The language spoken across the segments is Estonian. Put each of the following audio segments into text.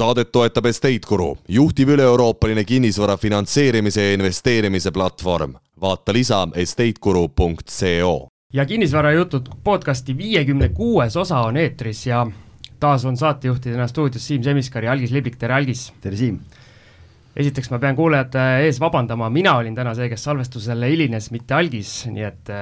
saadet toetab Estate Guru, juhtiv üle-euroopaline kinnisvara finantseerimise ja investeerimise platvorm. vaata lisa estateguru.co. ja kinnisvarajutud podcasti viiekümne kuues osa on eetris ja taas on saatejuhtidena stuudios Siim Semiskar ja Algis Liblik, tere Algis! tere Siim! esiteks ma pean kuulajate ees vabandama, mina olin täna see, kes salvestusele hilines, mitte algis, nii et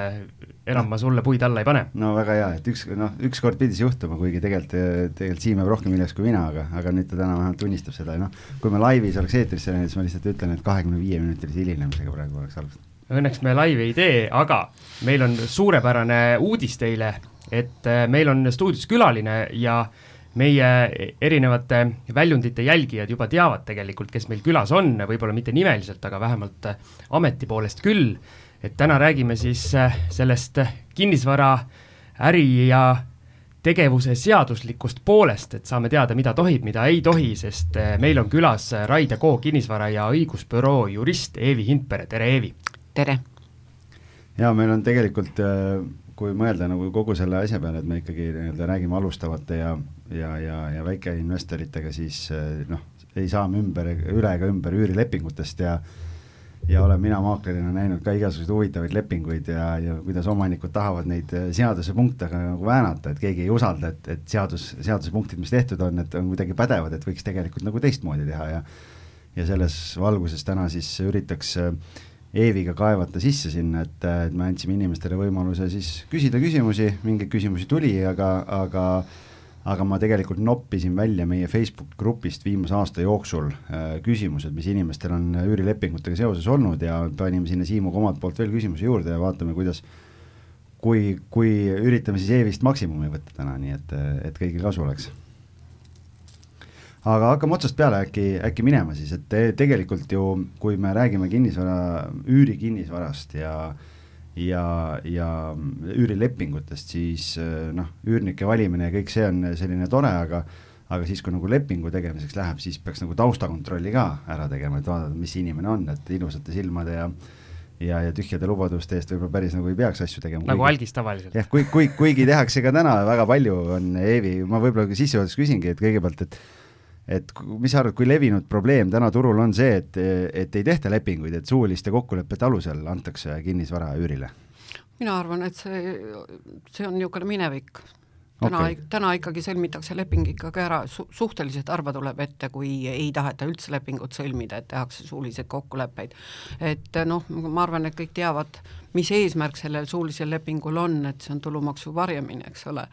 enam ma sulle puid alla ei pane. no väga hea, et üks, noh, ükskord pidi see juhtuma, kuigi tegelikult, tegelikult Siim jääb rohkem hiljaks kui mina, aga, aga nüüd ta täna vähemalt tunnistab seda ja noh, kui me laivis oleks eetris siis ma lihtsalt ütlen, et kahekümne viie minutilise hilinemisega praegu oleks salvestatud. Õnneks me laivi ei tee, aga meil on suurepärane uudis teile, et äh, meil on stuudios külaline ja meie erinevate väljundite jälgijad juba teavad tegelikult, kes meil külas on, võib-olla mitte nimeliselt, aga vähemalt äh, ameti poolest küll, et täna räägime siis äh, sellest kinnisvara äri ja tegevuse seaduslikust poolest, et saame teada, mida tohib, mida ei tohi, sest äh, meil on külas Raide Koo kinnisvara ja õigusbüroo jurist Eevi Hindpere, tere Eevi! tere! jaa, meil on tegelikult kui mõelda nagu kogu selle asja peale, et me ikkagi nii-öelda räägime alustavate ja, ja, ja, ja väikeinvestoritega, siis noh, ei saa me ümber, üle ega ümber üürilepingutest ja ja olen mina maaklerina näinud ka igasuguseid huvitavaid lepinguid ja, ja kuidas omanikud tahavad neid eh, seadusepunkte nagu väänata, et keegi ei usalda, et, et seadus, seadusepunktid, mis tehtud on, et on kuidagi pädevad, et võiks tegelikult nagu teistmoodi teha ja ja selles valguses täna siis üritaks äh, Eeviga kaevata sisse sinna, et, et me andsime inimestele võimaluse siis küsida küsimusi, mingeid küsimusi tuli, aga, aga aga ma tegelikult noppisin välja meie Facebook grupist viimase aasta jooksul äh, küsimused, mis inimestel on üürilepingutega seoses olnud ja panime sinna Siimuga omalt poolt veel küsimusi juurde ja vaatame, kuidas kui, kui üritame siis Eevist maksimumi võtta täna, nii et, et kõigil kasu oleks. Aga hakkame otsast peale äkki, äkki minema siis, et te, tegelikult ju, kui me räägime kinnisvara, üürikinnisvarast ja ja, ja üürilepingutest, siis noh, üürnike valimine ja kõik see on selline tore, aga aga siis, kui nagu lepingu tegemiseks läheb, siis peaks nagu taustakontrolli ka ära tegema, et vaadata, mis inimene on, et ilusate silmade ja ja, ja tühjade lubaduste eest võib-olla päris nagu ei peaks asju tegema. nagu kuigi, algis tavaliselt. jah, kui, kui, kuigi tehakse ka täna väga palju, on Eevi, ma võib-olla sissejuhatuses küsingi, et kõigepealt, et et mis sa arvad, kui levinud probleem täna turul on see, et, et ei tehta lepinguid, et suuliste kokkulepete alusel antakse kinnisvara üürile? mina arvan, et see, see on niisugune minevik. täna okay., täna ikkagi sõlmitakse leping ikkagi ära Su, suhteliselt harva tuleb ette, kui ei taheta üldse lepingut sõlmida, et tehakse suuliseid kokkuleppeid. et noh, ma arvan, et kõik teavad, mis eesmärk sellel suulisel lepingul on, et see on tulumaksu varjamine, eks ole.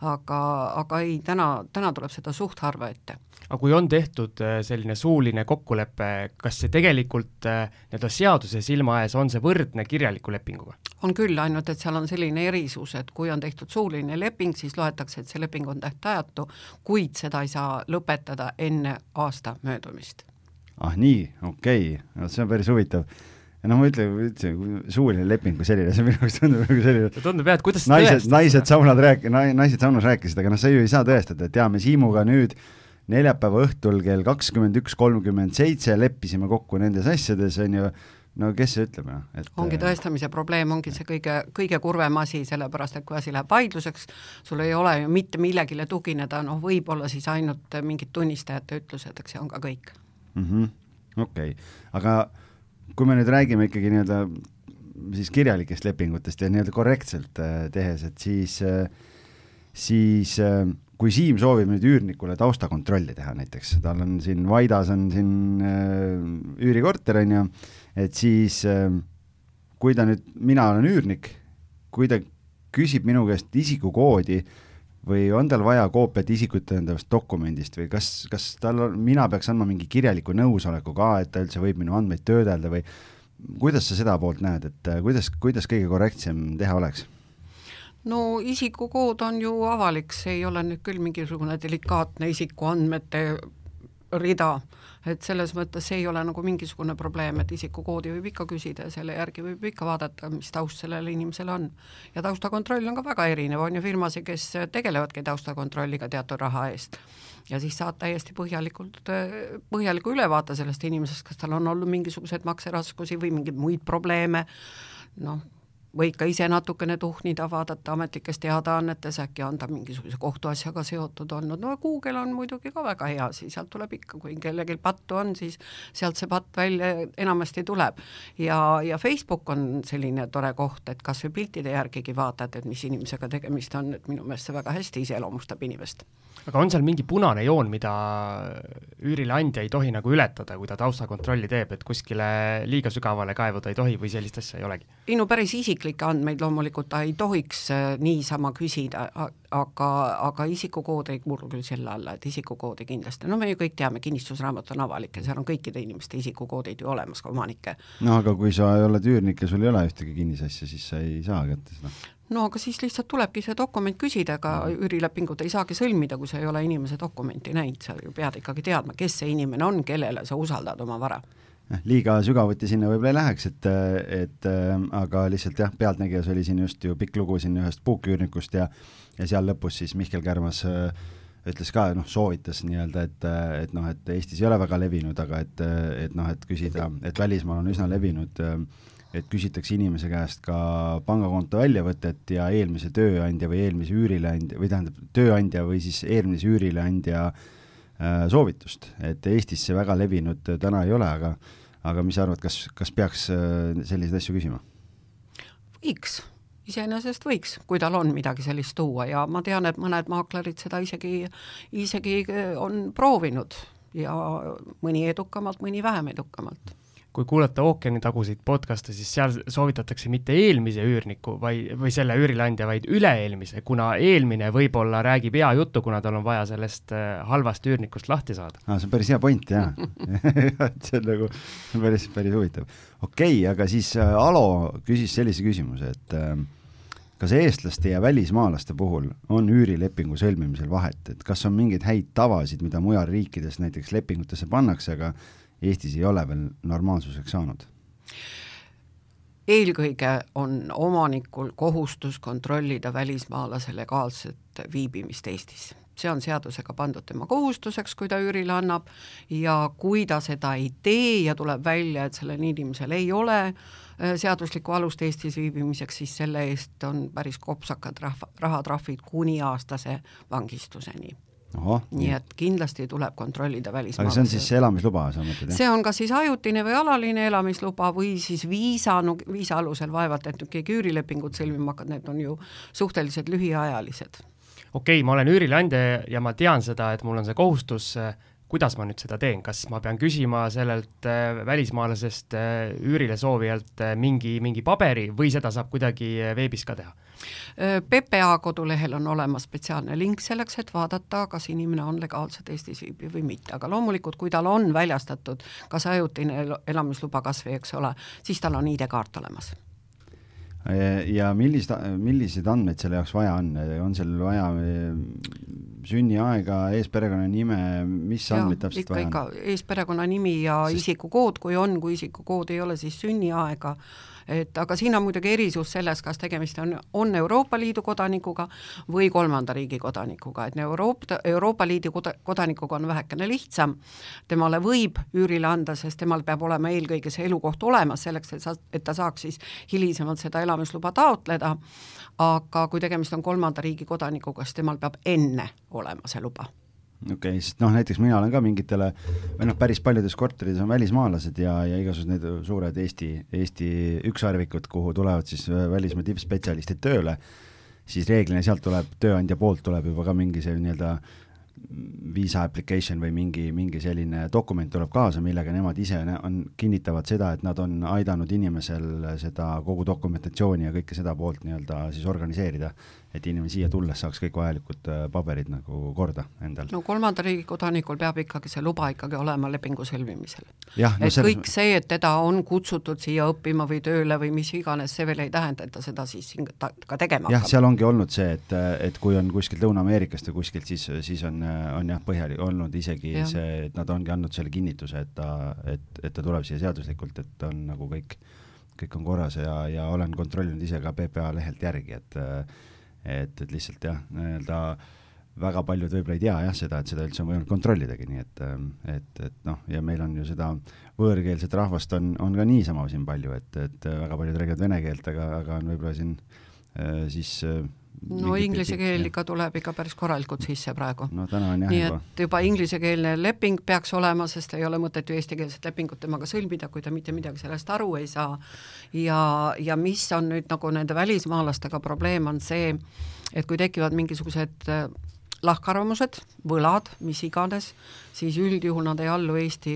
aga, aga ei, täna, täna tuleb seda suht harva ette aga kui on tehtud äh, selline suuline kokkulepe, kas see tegelikult äh, nii-öelda seaduse silma ees on see võrdne kirjaliku lepinguga? on küll, ainult et seal on selline erisus, et kui on tehtud suuline leping, siis loetakse, et see leping on tähtajatu, kuid seda ei saa lõpetada enne aasta möödumist. ah nii, okei okay., no see on päris huvitav noh, ma ütlen, ütlesin, suuline leping kui selline, see minu jaoks tundub nagu selline tundub jah, et kuidas naised, naised saunad rääk-, naised saunas rääkisid, aga noh, sa ju ei saa tõestada, et jaa, me Siimuga nüüd neljapäeva õhtul kell kakskümmend üks kolmkümmend seitse leppisime kokku nendes asjades, on ju, no kes see ütleb, noh, et ongi äh, tõestamise probleem, ongi see kõige, kõige kurvem asi, sellepärast et kui asi läheb vaidluseks, sul ei ole ju mitte millegile tugineda, noh, võib-olla siis ainult mingid tunnistajate ütlused, eks see on ka kõik. Mm -hmm.. okei. Okay., aga kui me nüüd räägime ikkagi nii-öelda siis kirjalikest lepingutest ja nii-öelda korrektselt äh, tehes, et siis äh,, siis äh, kui Siim soovib nüüd üürnikule taustakontrolli teha näiteks, tal on siin Vaidas on siin äh, üürikorter on ju, et siis äh, kui ta nüüd, mina olen üürnik, kui ta küsib minu käest isikukoodi või on tal vaja koopiat isikut tõendavast dokumendist või kas, kas tal on, mina peaks andma mingi kirjaliku nõusoleku ka, et ta üldse võib minu andmeid töödelda või kuidas sa seda poolt näed, et äh, kuidas, kuidas kõige korrektsem teha oleks? No isikukood on ju avalik, see ei ole nüüd küll mingisugune delikaatne isikuandmete rida. Et selles mõttes see ei ole nagu mingisugune probleem, et isikukoodi võib ikka küsida ja selle järgi võib ikka vaadata, mis taust sellel inimesel on. ja taustakontroll on ka väga erinev, on ju firmasid, kes tegelevadki taustakontrolliga teatud raha eest. Ja siis saad täiesti põhjalikult, põhjaliku ülevaate sellest inimesest, kas tal on olnud mingisuguseid makseraskusi või mingeid muid probleeme, noh, võid ka ise natukene tuhnida, vaadata ametlikes teadaannetes, äkki on ta mingisuguse kohtuasjaga seotud olnud, no Google on muidugi ka väga hea, siis sealt tuleb ikka, kui kellelgi pattu on, siis sealt see patt välja enamasti tuleb. ja, ja Facebook on selline tore koht, et kas või piltide järgigi vaatad, et mis inimesega tegemist on, et minu meelest see väga hästi iseloomustab inimest aga on seal mingi punane joon, mida üürileandja ei tohi nagu ületada, kui ta taustakontrolli teeb, et kuskile liiga sügavale kaevuda ei tohi või sellist asja ei olegi? ei no päris isiklikke andmeid loomulikult ta ei tohiks äh, niisama küsida, aga, aga isikukood ei murru küll selle alla, et isikukoodi kindlasti, no me ju kõik teame, kinnistusraamat on avalik ja seal on kõikide inimeste isikukoodid ju olemas, ka omanike. no aga kui sa oled üürnik ja sul ei ole ühtegi kinnisasja, siis sa ei saa kätte seda. No aga siis lihtsalt tulebki see dokument küsida, ega üürilepingut ei saagi sõlmida, kui sa ei ole inimese dokumenti näinud, sa ju pead ikkagi teadma, kes see inimene on, kellele sa usaldad oma vara liiga sügavuti sinna võib-olla ei läheks, et, et äh, aga lihtsalt jah, Pealtnägijas oli siin just ju pikk lugu siin ühest puuküürnikust ja ja seal lõpus siis Mihkel Kärmas äh, ütles ka, noh, soovitas nii-öelda, et, et noh, et Eestis ei ole väga levinud, aga et, et noh, et küsida, et välismaal on üsna levinud äh, et küsitakse inimese käest ka pangakonto väljavõtet ja eelmise tööandja või eelmise üürileandja või tähendab, tööandja või siis eelmise üürileandja äh, soovitust, et Eestis see väga levinud täna ei ole, aga aga mis sa arvad, kas, kas peaks äh, selliseid asju küsima? võiks, iseenesest võiks, kui tal on midagi sellist tuua ja ma tean, et mõned maaklerid seda isegi, isegi on proovinud ja mõni edukamalt, mõni vähem edukamalt kui kuulata ookeanitaguseid podcast'e, siis seal soovitatakse mitte eelmise üürniku vai, või selle üürileandja, vaid üle-eelmise, kuna eelmine võib-olla räägib hea juttu, kuna tal on vaja sellest äh, halvast üürnikust lahti saada. aa, see on päris hea point, et see on nagu päris, päris huvitav. okei okay,, aga siis äh, Alo küsis sellise küsimuse, et äh, kas eestlaste ja välismaalaste puhul on üürilepingu sõlmimisel vahet, et kas on mingeid häid tavasid, mida mujal riikides näiteks lepingutesse pannakse, aga Eestis ei ole veel normaalsuseks saanud? eelkõige on omanikul kohustus kontrollida välismaalase legaalset viibimist Eestis. see on seadusega pandud tema kohustuseks, kui ta üürile annab, ja kui ta seda ei tee ja tuleb välja, et sellel inimesel ei ole äh, seaduslikku alust Eestis viibimiseks, siis selle eest on päris kopsakad rahva, rahatrahvid kuni aastase vangistuseni nii et kindlasti tuleb kontrollida välismaalasi. aga see on siis see elamisluba, sa mõtled, jah? see on kas siis ajutine või alaline elamisluba või siis viisa, no viisa alusel vaevalt, et nüüd keegi üürilepingut sõlmima hakkab, need on ju suhteliselt lühiajalised. okei okay,, ma olen üürileandja ja ma tean seda, et mul on see kohustus, kuidas ma nüüd seda teen, kas ma pean küsima sellelt äh, välismaalasest äh, üürile soovijalt äh, mingi, mingi paberi või seda saab kuidagi veebis ka teha? PPA kodulehel on olemas spetsiaalne link selleks, et vaadata, kas inimene on legaalselt Eestis viibiv või mitte, aga loomulikult, kui tal on väljastatud kas ajutine elamisluba kas või eks ole, siis tal on ID-kaart olemas ja millist, milliseid andmeid selle jaoks vaja on, on seal vaja sünniaega, eesperekonnanime, mis andmeid täpselt vaja on? eesperekonnanimi ja Sest... isikukood, kui on, kui isikukood ei ole, siis sünniaega et aga siin on muidugi erisus selles, kas tegemist on, on Euroopa Liidu kodanikuga või kolmanda riigi kodanikuga, et Euroopa, Euroopa Liidu kodanikuga on vähekene lihtsam, temale võib üürile anda, sest temal peab olema eelkõige see elukoht olemas selleks, et sa, et ta saaks siis hilisemalt seda elamisluba taotleda, aga kui tegemist on kolmanda riigi kodanikuga, siis temal peab enne olema see luba okei okay,, sest noh, näiteks mina olen ka mingitele või noh, päris paljudes korterites on välismaalased ja, ja igasugused need suured Eesti, Eesti ükssarvikud, kuhu tulevad siis välismaa tippspetsialistid tööle, siis reeglina sealt tuleb, tööandja poolt tuleb juba ka mingi see nii-öelda viisa application või mingi, mingi selline dokument tuleb kaasa, millega nemad ise on, kinnitavad seda, et nad on aidanud inimesel seda kogu dokumentatsiooni ja kõike seda poolt nii-öelda siis organiseerida et inimene siia tulles saaks kõik vajalikud äh, paberid nagu korda endal. no kolmanda riigi kodanikul peab ikkagi see luba ikkagi olema lepingu sõlmimisel. No, et selles... kõik see, et teda on kutsutud siia õppima või tööle või mis iganes, see veel ei tähenda, et ta seda siis ka tegema jah, seal ongi olnud see, et, et kui on kuskilt Lõuna-Ameerikast või kuskilt, siis, siis on, on jah, põhjalik olnud isegi ja. see, et nad ongi andnud selle kinnituse, et ta, et, et ta tuleb siia seaduslikult, et on nagu kõik, kõik on korras ja, ja olen kontrollinud ise ka PPA lehelt järgi, et et, et lihtsalt jah, nii-öelda väga paljud võib-olla ei tea jah seda, et seda üldse on võimalik kontrollidagi, nii et, et, et noh, ja meil on ju seda võõrkeelset rahvast on, on ka niisama siin palju, et, et väga paljud räägivad vene keelt, aga, aga on võib-olla siin äh, siis äh, no inglise keel ikka tuleb ikka päris korralikult sisse praegu. no täna on jah nii juba. et juba inglisekeelne leping peaks olema, sest ei ole mõtet ju eestikeelset lepingut temaga sõlmida, kui ta mitte midagi sellest aru ei saa. ja, ja mis on nüüd nagu nende välismaalastega probleem, on see, et kui tekivad mingisugused äh, lahkarvamused, võlad, mis iganes, siis üldjuhul nad ei allu Eesti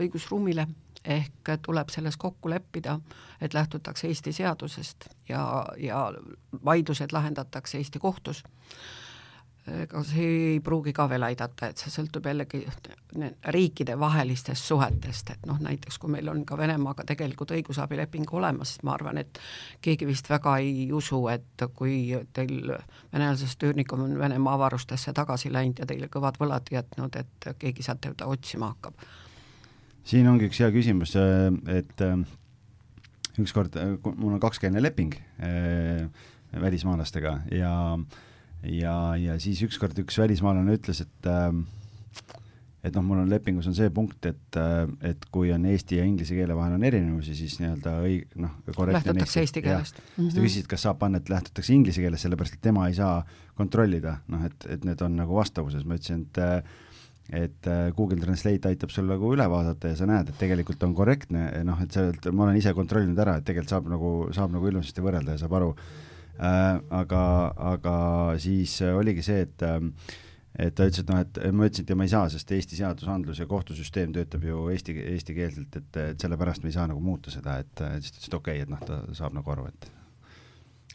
õigusruumile ehk tuleb selles kokku leppida, et lähtutakse Eesti seadusest ja, ja vaidlused lahendatakse Eesti kohtus. ega see ei pruugi ka veel aidata, et see sõltub jällegi riikide vahelistest suhetest, et noh, näiteks kui meil on ka Venemaaga tegelikult õigusabileping olemas, siis ma arvan, et keegi vist väga ei usu, et kui teil venelasest üürnikum on Venemaa avarustesse tagasi läinud ja teile kõvad võlad jätnud, et keegi sealt teda otsima hakkab siin ongi üks hea küsimus, äh, et äh, ükskord, äh, mul on kakskeelne leping välismaalastega ja, ja, ja siis ükskord üks välismaalane ütles, et et noh, mul on lepingus on see punkt, et, et kui on eesti ja inglise keele vahel on erinevusi, siis nii-öelda õig-, noh, lähtutakse eesti keelest. siis ta mhm. küsis, et kas saab panna, et lähtutakse inglise keelest, sellepärast et tema ei saa kontrollida, noh, et, et need on nagu vastavuses, ma ütlesin, et äh, et äh, Google Translate aitab sul nagu üle vaadata ja sa näed, et tegelikult on korrektne, noh, et sealt ma olen ise kontrollinud ära, et tegelikult saab nagu, saab nagu ilusasti võrrelda ja saab aru äh,. aga, aga siis oligi see, et äh, et ta ütles, et noh, et ma ütlesin, et ja ma ei saa, sest Eesti seadusandlus ja kohtusüsteem töötab ju eesti, eestikeelselt, et, et sellepärast me ei saa nagu muuta seda, et siis ta ütles, et okei okay,, et noh, ta saab nagu aru, et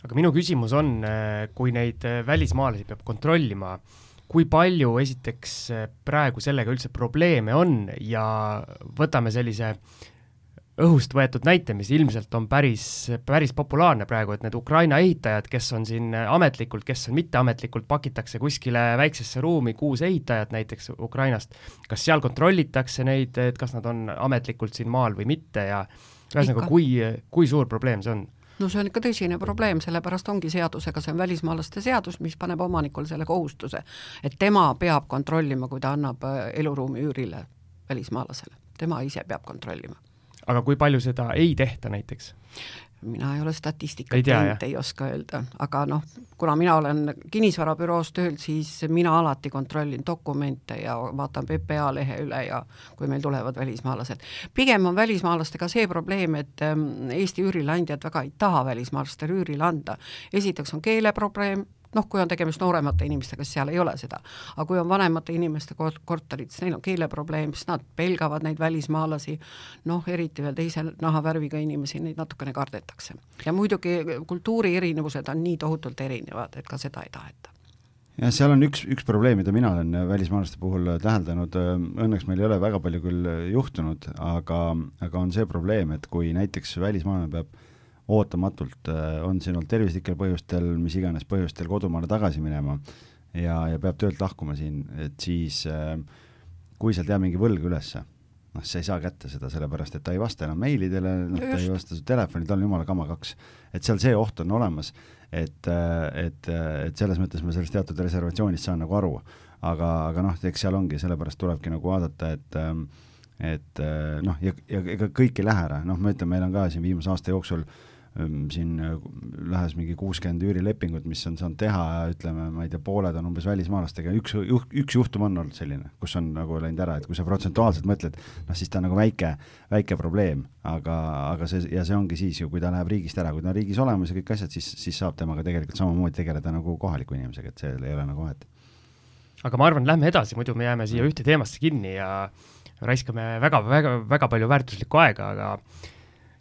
aga minu küsimus on, äh, kui neid äh, välismaalasi peab kontrollima äh, kui palju esiteks praegu sellega üldse probleeme on ja võtame sellise õhust võetud näite, mis ilmselt on päris, päris populaarne praegu, et need Ukraina ehitajad, kes on siin ametlikult, kes on mitteametlikult, pakitakse kuskile väiksesse ruumi kuus ehitajat näiteks Ukrainast, kas seal kontrollitakse neid, et kas nad on ametlikult siin maal või mitte ja ühesõnaga, kui, kui suur probleem see on? No see on ikka tõsine probleem, sellepärast ongi seadusega, see on välismaalaste seadus, mis paneb omanikule selle kohustuse, et tema peab kontrollima, kui ta annab äh, eluruumi üürile välismaalasele, tema ise peab kontrollima. aga kui palju seda ei tehta näiteks? Mina ei ole statistikat teinud, ei oska öelda, aga noh, kuna mina olen kinnisvarabüroos tööl, siis mina alati kontrollin dokumente ja vaatan PPA lehe üle ja kui meil tulevad välismaalased. pigem on välismaalastega see probleem, et ähm, Eesti üürileandjad väga ei taha välismaalastele üürile anda. esiteks on keeleprobleem, noh, kui on tegemist nooremate inimestega, siis seal ei ole seda. aga kui on vanemate inimeste korterid, siis neil on keeleprobleem, siis nad pelgavad neid välismaalasi, noh, eriti veel teise nahavärviga inimesi, neid natukene kardetakse. ja muidugi kultuuri erinevused on nii tohutult erinevad, et ka seda ei taheta jah, seal on üks, üks probleem, mida mina olen välismaalaste puhul täheldanud, õnneks meil ei ole väga palju küll juhtunud, aga, aga on see probleem, et kui näiteks välismaalane peab ootamatult äh, on olnud tervislikel põhjustel, mis iganes põhjustel kodumaale tagasi minema ja, ja peab töölt lahkuma siin, et siis äh, kui sealt jääb mingi võlg ülesse, noh, sa ei saa kätte seda, sellepärast et ta ei vasta enam meilidele, noh, ta ei vasta su telefoni, tal on jumala kama kaks. et seal see oht on olemas, et, äh, et, et selles mõttes ma sellest teatud reservatsioonist saan nagu aru. aga, aga noh, eks seal ongi, sellepärast tulebki nagu vaadata, et et noh, ja, ja ega kõik ei lähe ära, noh, ma ütlen, meil on ka siin viimase aasta jooksul äh, siin äh, lähes mingi kuuskümmend üürilepingut, mis on saanud teha, ütleme, ma ei tea, pooled on umbes välismaalastega, üks üks juhtum on olnud selline, kus on nagu läinud ära, et kui sa protsentuaalselt mõtled, noh siis ta on nagu väike, väike probleem, aga, aga see, ja see ongi siis ju, kui ta läheb riigist ära, kui ta on riigis olemas ja kõik asjad, siis, siis saab temaga tegelikult samamoodi tegeleda nagu kohaliku inimesega, et seal ei ole nagu vahet. aga ma arvan, lähme edasi, muidu me jääme siia ühte teemasse kinni ja raiskame väga, väga, väga palju väärtuslikku aega, aga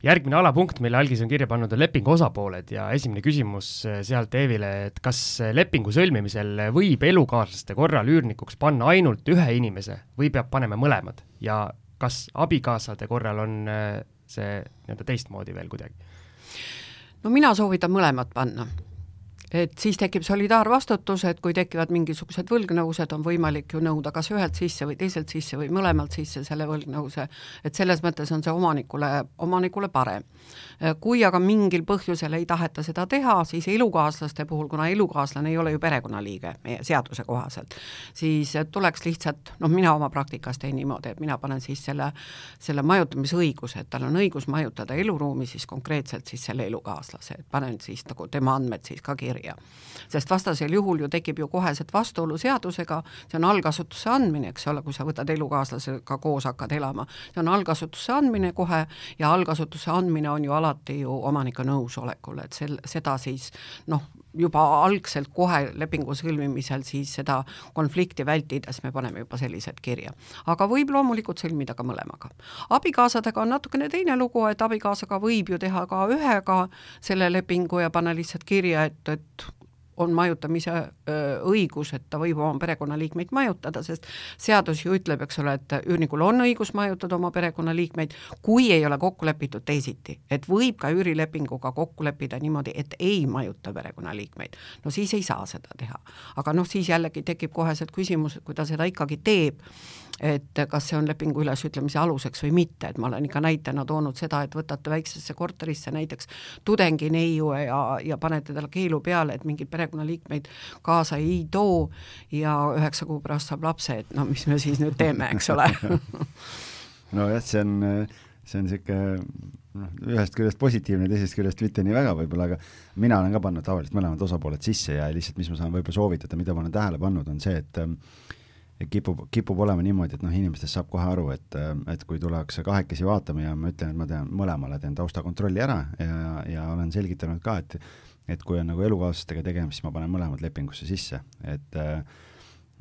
järgmine alapunkt, mille algis on kirja pannud, on lepingu osapooled ja esimene küsimus äh, sealt Eevile, et kas lepingu sõlmimisel võib elukaaslaste korral üürnikuks panna ainult ühe inimese või peab panema mõlemad ja kas abikaasade korral on äh, see nii-öelda teistmoodi veel kuidagi? no mina soovitan mõlemad panna et siis tekib solidaarvastutus, et kui tekivad mingisugused võlgnõused, on võimalik ju nõuda kas ühelt sisse või teiselt sisse või mõlemalt sisse selle võlgnõuse, et selles mõttes on see omanikule, omanikule parem. kui aga mingil põhjusel ei taheta seda teha, siis elukaaslaste puhul, kuna elukaaslane ei ole ju perekonnaliige meie seaduse kohaselt, siis tuleks lihtsalt, noh, mina oma praktikas teen niimoodi, et mina panen siis selle, selle majutamisõiguse, et tal on õigus majutada eluruumi siis konkreetselt siis selle elukaaslase, et panen siis nagu tema andmed siis ka kirja kirja. sest vastasel juhul ju tekib ju koheselt vastuolu seadusega, see on algasutusse andmine, eks ole, kui sa võtad elukaaslasega koos, hakkad elama, see on algasutusse andmine kohe ja algasutusse andmine on ju alati ju omaniku nõusolekul, et sel, seda siis noh, juba algselt kohe lepingu sõlmimisel siis seda konflikti vältides me paneme juba sellised kirja. aga võib loomulikult sõlmida ka mõlemaga. abikaasadega on natukene teine lugu, et abikaasaga võib ju teha ka ühega selle lepingu ja panna lihtsalt kirja, et, et on majutamise õigus, et ta võib oma perekonnaliikmeid majutada, sest seadus ju ütleb, eks ole, et üürnikul on õigus majutada oma perekonnaliikmeid, kui ei ole kokku lepitud teisiti. et võib ka üürilepinguga kokku leppida niimoodi, et ei majuta perekonnaliikmeid. no siis ei saa seda teha. aga noh, siis jällegi tekib koheselt küsimus, kui ta seda ikkagi teeb, et kas see on lepingu ülesütlemise aluseks või mitte, et ma olen ikka näitena toonud seda, et võtate väiksesse korterisse näiteks tudengineiu ja, ja panete talle keelu peale, et mingeid perekonnaliikmeid kaasa ei too ja üheksa kuu pärast saab lapse, et no mis me siis nüüd teeme, eks ole. Nojah, see on, see on niisugune noh, ühest küljest positiivne, teisest küljest mitte nii väga võib-olla, aga mina olen ka pannud tavaliselt mõlemad osapooled sisse ja lihtsalt, mis ma saan võib-olla soovitada, mida ma olen tähele pannud, on see, et kipub, kipub olema niimoodi, et noh, inimestest saab kohe aru, et, et kui tullakse kahekesi vaatama ja ma ütlen, et ma teen mõlemale, teen taustakontrolli ära ja, ja olen selgitanud ka, et et kui on nagu elukaaslastega tegemist, siis ma panen mõlemad lepingusse sisse, et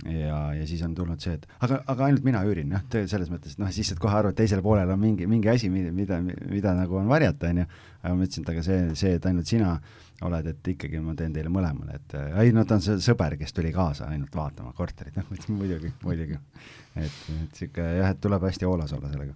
ja, ja siis on tulnud see, et aga, aga ainult mina üürin, noh, selles mõttes, noh, siis saad kohe aru, et teisel poolel on mingi, mingi asi, mida, mida, mida nagu on varjata, on ju, aga ma ütlesin, et aga see, see, et ainult sina oled, et ikkagi ma teen teile mõlemale, et äh, ei no ta on see sõber, kes tuli kaasa ainult vaatama korterit, noh muidugi, muidugi. et, et niisugune jah, et tuleb hästi hoolas olla sellega.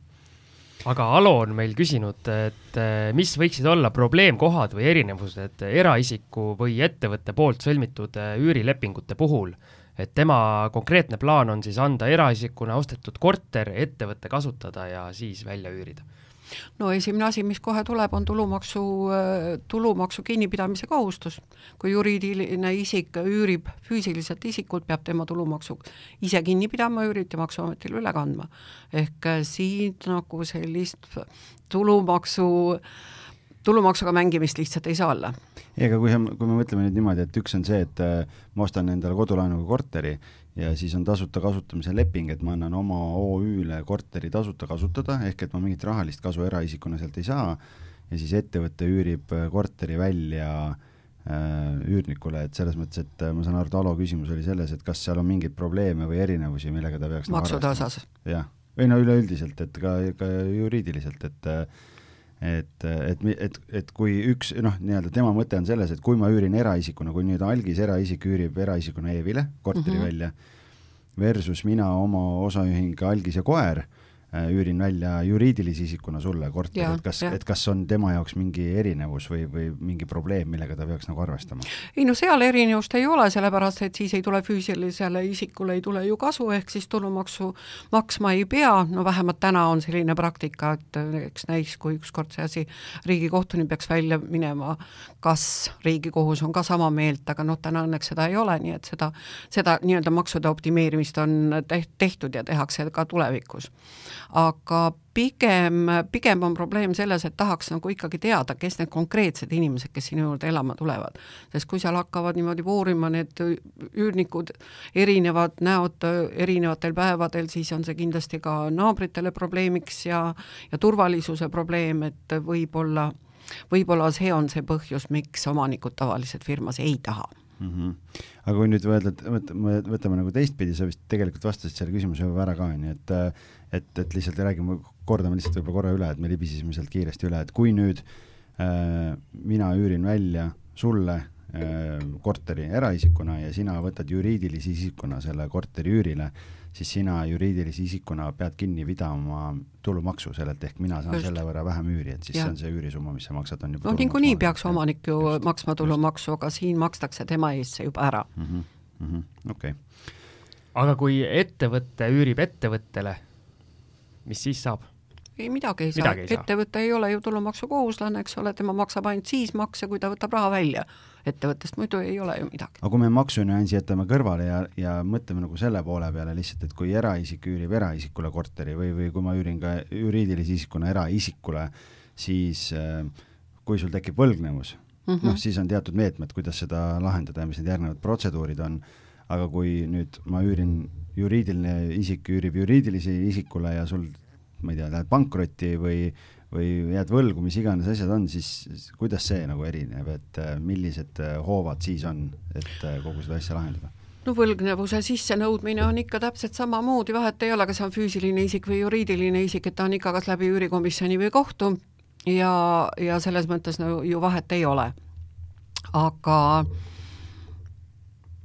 aga Alo on meil küsinud, et äh, mis võiksid olla probleemkohad või erinevused eraisiku või ettevõtte poolt sõlmitud äh, üürilepingute puhul, et tema konkreetne plaan on siis anda eraisikuna ostetud korter ettevõtte kasutada ja siis välja üürida no esimene asi, mis kohe tuleb, on tulumaksu, äh, tulumaksu kinnipidamise kohustus. kui juriidiline isik üürib füüsiliselt isikult, peab tema tulumaksu ise kinni pidama, üürit ja Maksuametile üle kandma. ehk äh, siin nagu sellist tulumaksu, tulumaksuga mängimist lihtsalt ei saa olla. ei, aga kui, kui me mõtleme nüüd niimoodi, et üks on see, et äh, ma ostan endale kodulaenuga korteri ja siis on tasuta kasutamise leping, et ma annan oma OÜ-le korteri tasuta kasutada, ehk et ma mingit rahalist kasu eraisikuna sealt ei saa, ja siis ettevõte üürib äh, korteri välja äh, üürnikule, et selles mõttes, et äh, ma saan aru, et Alo küsimus oli selles, et kas seal on mingeid probleeme või erinevusi, millega ta peaks nagu maksude osas? jah, või no üleüldiselt, et ka, ka juriidiliselt, et äh, et, et, et, et kui üks noh, nii-öelda tema mõte on selles, et kui ma üürin eraisikuna, kui nüüd algis eraisik üürib eraisikuna Eevile korteri mm -hmm. välja, versus mina oma osaühing Algis ja Koer Äh, üürin välja juriidilise isikuna sulle korteri, et kas, et kas on tema jaoks mingi erinevus või, või mingi probleem, millega ta peaks nagu arvestama? ei no seal erinevust ei ole, sellepärast et siis ei tule füüsilisele isikule ei tule ju kasu, ehk siis tulumaksu maksma ei pea, no vähemalt täna on selline praktika, et eks näis, kui ükskord see asi Riigikohtuni peaks välja minema, kas Riigikohus on ka sama meelt, aga noh, täna õnneks seda ei ole, nii et seda, seda nii-öelda maksude optimeerimist on tehtud ja tehakse ka tulevikus aga pigem, pigem on probleem selles, et tahaks nagu ikkagi teada, kes need konkreetsed inimesed, kes sinu juurde elama tulevad. sest kui seal hakkavad niimoodi voorima need üürnikud, erinevad näod erinevatel päevadel, siis on see kindlasti ka naabritele probleemiks ja, ja turvalisuse probleem, et võib-olla, võib-olla see on see põhjus, miks omanikud tavaliselt firmas ei taha mm. -hmm. aga kui nüüd öelda, et võtame, võtame nagu teistpidi, sa vist tegelikult vastasid selle küsimuse juba ära ka, onju, et et, et lihtsalt räägime, kordame lihtsalt võib-olla korra üle, et me libisesime sealt kiiresti üle, et kui nüüd äh, mina üürin välja sulle korteri eraisikuna ja sina võtad juriidilise isikuna selle korteri üürile, siis sina juriidilise isikuna pead kinni pidama tulumaksu sellelt, ehk mina saan Just. selle võrra vähem üüri, et siis ja. see on see üürisumma, mis sa maksad, on juba noh, niikuinii peaks omanik ju Just. maksma tulumaksu, aga siin makstakse tema eest see juba ära mm. -hmm. Mm -hmm. okei okay. aga kui ettevõte üürib ettevõttele, mis siis saab? ei midagi ei saa, ettevõte ei ole ju tulumaksukohuslane, eks ole, tema maksab ainult siis makse, kui ta võtab raha välja ettevõttest, muidu ei ole ju midagi. aga kui me maksunüansi jätame kõrvale ja, ja mõtleme nagu selle poole peale lihtsalt, et kui eraisik üürib eraisikule korteri või, või kui ma üürin ka juriidilise isikuna eraisikule, siis äh, kui sul tekib võlgnevus mm -hmm., noh, siis on teatud meetmed, kuidas seda lahendada ja mis need järgnevad protseduurid on, aga kui nüüd ma üürin juriidiline isik üürib juriidilise isikule ja sul ma ei tea, lähed pankrotti või või jääd võlgu, mis iganes asjad on, siis kuidas see nagu erineb, et äh, millised äh, hoovad siis on, et äh, kogu seda asja lahendada? no võlgnevuse sissenõudmine on ikka täpselt samamoodi, vahet ei ole, kas on füüsiline isik või juriidiline isik, et ta on ikka kas läbi üürikomisjoni või kohtu ja, ja selles mõttes no ju vahet ei ole. aga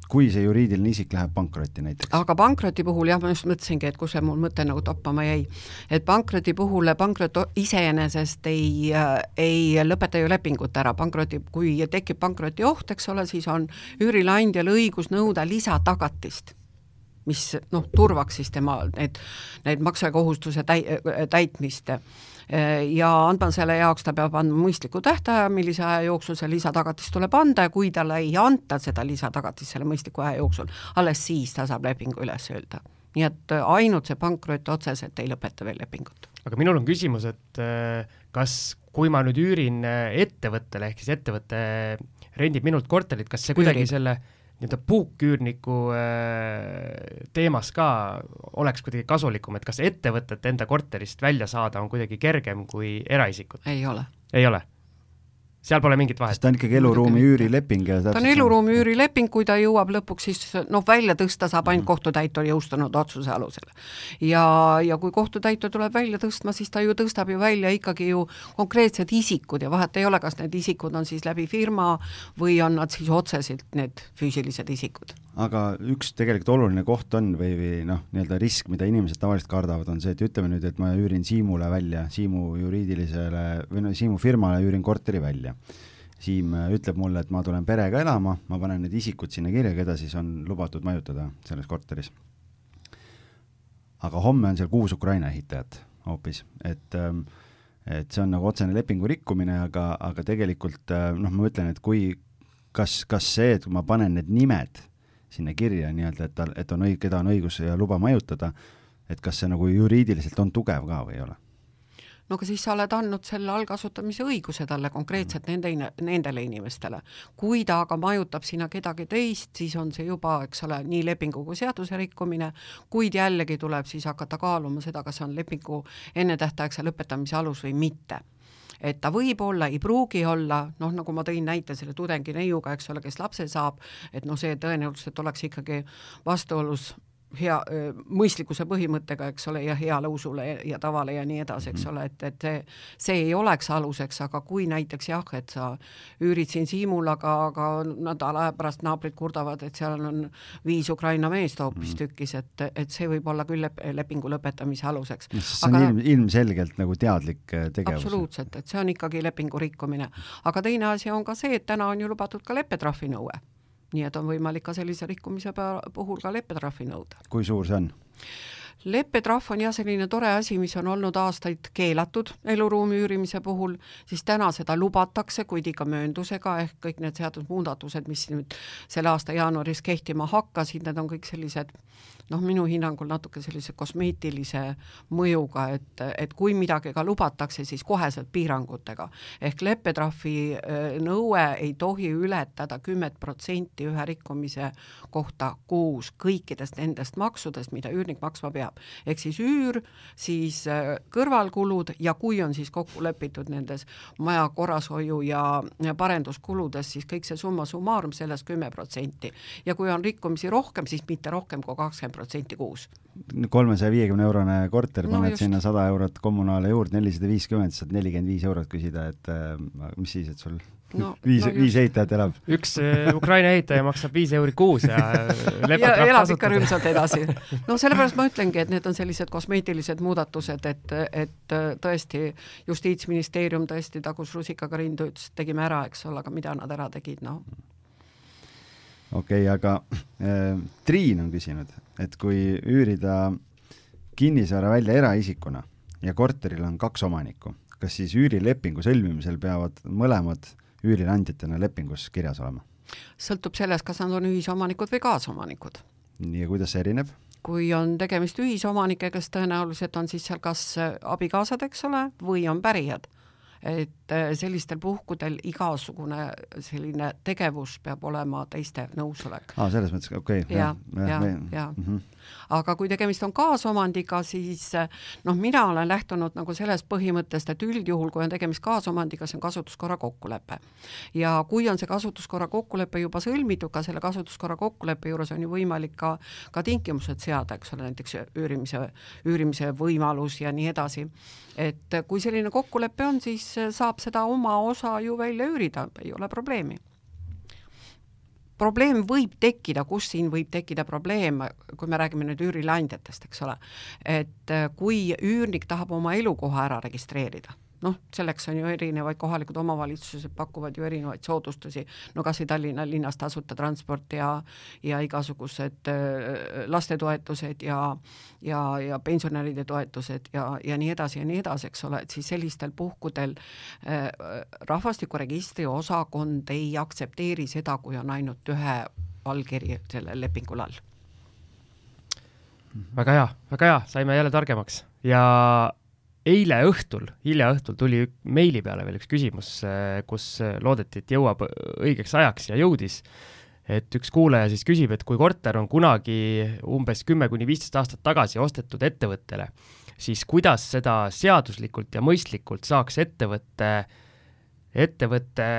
kui see juriidiline isik läheb pankrotti näiteks? aga pankroti puhul jah, ma just mõtlesingi, et kus see mul mõte nagu toppama jäi. et pankroti puhul pankrot iseenesest ei, ei lõpeta ju lepingut ära, pankroti, kui tekib pankroti oht, eks ole, siis on üürileandjal õigus nõuda lisatagatist mis noh, turvaks siis tema need, need maksekohustuse täi-, täitmist ja andma selle jaoks ta peab andma mõistliku tähtaja, millise aja jooksul see lisatagatis tuleb anda ja kui talle ei anta seda lisatagatist selle mõistliku aja jooksul, alles siis ta saab lepingu üles öelda. nii et ainult see pankrot otseselt ei lõpeta veel lepingut. aga minul on küsimus, et äh, kas, kui ma nüüd üürin äh, ettevõttele, ehk siis ettevõte rendib minult korterit, kas see kuidagi Üürib. selle nii-öelda puuküürniku äh, teemas ka oleks kuidagi kasulikum, et kas ettevõtet enda korterist välja saada on kuidagi kergem kui eraisikut? ei ole. ei ole? Seal pole mingit vahet. sest ta on ikkagi eluruumi üürileping ja ta on eluruumi üürileping, kui ta jõuab lõpuks siis noh, välja tõsta saab ainult mhm. kohtutäitur jõustunud otsuse alusel. ja, ja kui kohtutäitur tuleb välja tõstma, siis ta ju tõstab ju välja ikkagi ju konkreetsed isikud ja vahet ei ole, kas need isikud on siis läbi firma või on nad siis otseselt need füüsilised isikud aga üks tegelikult oluline koht on või, või noh, nii-öelda risk, mida inimesed tavaliselt kardavad, on see, et ütleme nüüd, et ma üürin Siimule välja, Siimu juriidilisele või no Siimu firmale üürin korteri välja. Siim äh, ütleb mulle, et ma tulen perega elama, ma panen need isikud sinna kirja, keda siis on lubatud majutada selles korteris. aga homme on seal kuus Ukraina ehitajat hoopis, et ähm, et see on nagu otsene lepingu rikkumine, aga, aga tegelikult äh, noh, ma ütlen, et kui kas, kas see, et kui ma panen need nimed sinna kirja nii-öelda, et tal, et on õig-, keda on õigus ja luba majutada, et kas see nagu juriidiliselt on tugev ka või ei ole? no aga siis sa oled andnud selle allkasutamise õiguse talle konkreetselt mm. nende, nendele inimestele. kui ta aga majutab sinna kedagi teist, siis on see juba, eks ole, nii lepingu kui seaduse rikkumine, kuid jällegi tuleb siis hakata kaaluma seda, kas on lepingu ennetähtaegse lõpetamise alus või mitte et ta võib olla, ei pruugi olla, noh, nagu ma tõin näite selle tudengi neiuga, eks ole, kes lapse saab, et noh, see tõenäoliselt oleks ikkagi vastuolus hea, mõistlikkuse põhimõttega, eks ole, ja heale usule ja tavale ja nii edasi, eks mhm. ole, et, et see, see ei oleks aluseks, aga kui näiteks jah, et sa üürid siin Siimul, aga, aga nädala aja pärast naabrid kurdavad, et seal on viis Ukraina meest hoopistükkis, mhm. et, et see võib olla küll lep lepingu lõpetamise aluseks. see on aga, ilm, ilmselgelt nagu teadlik äh, tegevus. absoluutselt, et see on ikkagi lepingu rikkumine. aga teine asi on ka see, et täna on ju lubatud ka leppetrahvi nõue nii et on võimalik ka sellise rikkumise puhul ka leppetrahvi nõuda. kui suur see on? leppetrahv on jah, selline tore asi, mis on olnud aastaid keelatud eluruumi üürimise puhul, siis täna seda lubatakse, kuid ikka mööndusega, ehk kõik need seadusmuudatused, mis nüüd selle aasta jaanuaris kehtima hakkasid, need on kõik sellised noh, minu hinnangul natuke sellise kosmeetilise mõjuga, et, et kui midagi ka lubatakse, siis koheselt piirangutega. ehk leppetrahvi äh, nõue ei tohi ületada kümmet protsenti ühe rikkumise kohta kuus kõikidest nendest maksudest, mida üürnik maksma peab. ehk siis üür, siis äh, kõrvalkulud ja kui on siis kokku lepitud nendes maja korrashoiu ja, parenduskuludes, siis kõik see summa summarum sellest kümme protsenti. ja kui on rikkumisi rohkem, siis mitte rohkem kui kakskümmend protsenti kuus. kolmesaja viiekümne eurone korter, paned no sinna sada eurot kommunaale juurde, nelisada viiskümmend, saad nelikümmend viis eurot küsida, et äh, mis siis, et sul no, viis no, viis ehitajat elab. üks äh, Ukraina ehitaja maksab viis euri kuus ja ja elab ikka rõõmsalt edasi. no sellepärast ma ütlengi, et need on sellised kosmeetilised muudatused, et, et tõesti Justiitsministeerium tõesti tagus rusikaga rindu, ütles, et tegime ära, eks ole, aga mida nad ära tegid, noh. Okei okay,, aga äh, Triin on küsinud, et kui üürida kinnisvara välja eraisikuna ja korteril on kaks omanikku, kas siis üürilepingu sõlmimisel peavad mõlemad üürileandjatena lepingus kirjas olema? sõltub sellest, kas nad on ühisomanikud või kaasomanikud. nii, ja kuidas see erineb? kui on tegemist ühisomanikega, siis tõenäoliselt on siis seal kas abikaasad, eks ole, või on pärijad et äh, sellistel puhkudel igasugune selline tegevus peab olema teiste nõusolek. aa, selles mõttes, okei okay,. ja, ja, ja, ja. Mm -hmm. Aga kui tegemist on kaasomandiga, siis äh, noh, mina olen lähtunud nagu sellest põhimõttest, et üldjuhul, kui on tegemist kaasomandiga, see on kasutuskorra kokkulepe. ja kui on see kasutuskorra kokkulepe juba sõlmitud, ka selle kasutuskorra kokkuleppe juures on ju võimalik ka, ka tingimused seada, eks ole, näiteks üürimise, üürimise võimalus ja nii edasi. et kui selline kokkulepe on, siis siis saab seda oma osa ju välja üürida, ei ole probleemi. Probleem võib tekkida, kus siin võib tekkida probleem, kui me räägime nüüd üürileandjatest, eks ole, et kui üürnik tahab oma elukoha ära registreerida noh, selleks on ju erinevaid, kohalikud omavalitsused pakuvad ju erinevaid soodustusi, no kas või Tallinna linnas tasuta transport ja ja igasugused äh, lastetoetused ja ja, ja pensionäride toetused ja, ja nii edasi ja nii edasi, eks ole, et siis sellistel puhkudel äh, rahvastikuregistri osakond ei aktsepteeri seda, kui on ainult ühe allkiri sellel lepingul all. väga hea, väga hea, saime jälle targemaks ja eile õhtul, hilja õhtul tuli meili peale veel üks küsimus, äh, kus äh, loodeti, et jõuab õigeks ajaks ja jõudis. et üks kuulaja siis küsib, et kui korter on kunagi umbes kümme kuni viisteist aastat tagasi ostetud ettevõttele, siis kuidas seda seaduslikult ja mõistlikult saaks ettevõtte, ettevõtte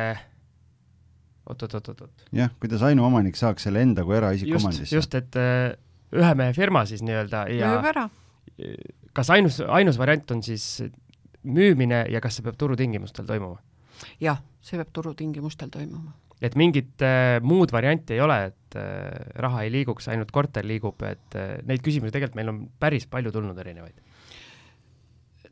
oot-oot-oot-oot. jah, kuidas ainuomanik saaks selle enda kui eraisiku omandisse. just, et äh, ühe mehe firma siis nii-öelda ja müüb ära kas ainus, ainus variant on siis müümine ja kas see peab turutingimustel toimuma? jah, see peab turutingimustel toimuma. et mingit äh, muud varianti ei ole, et äh, raha ei liiguks, ainult korter liigub, et äh, neid küsimusi tegelikult meil on päris palju tulnud erinevaid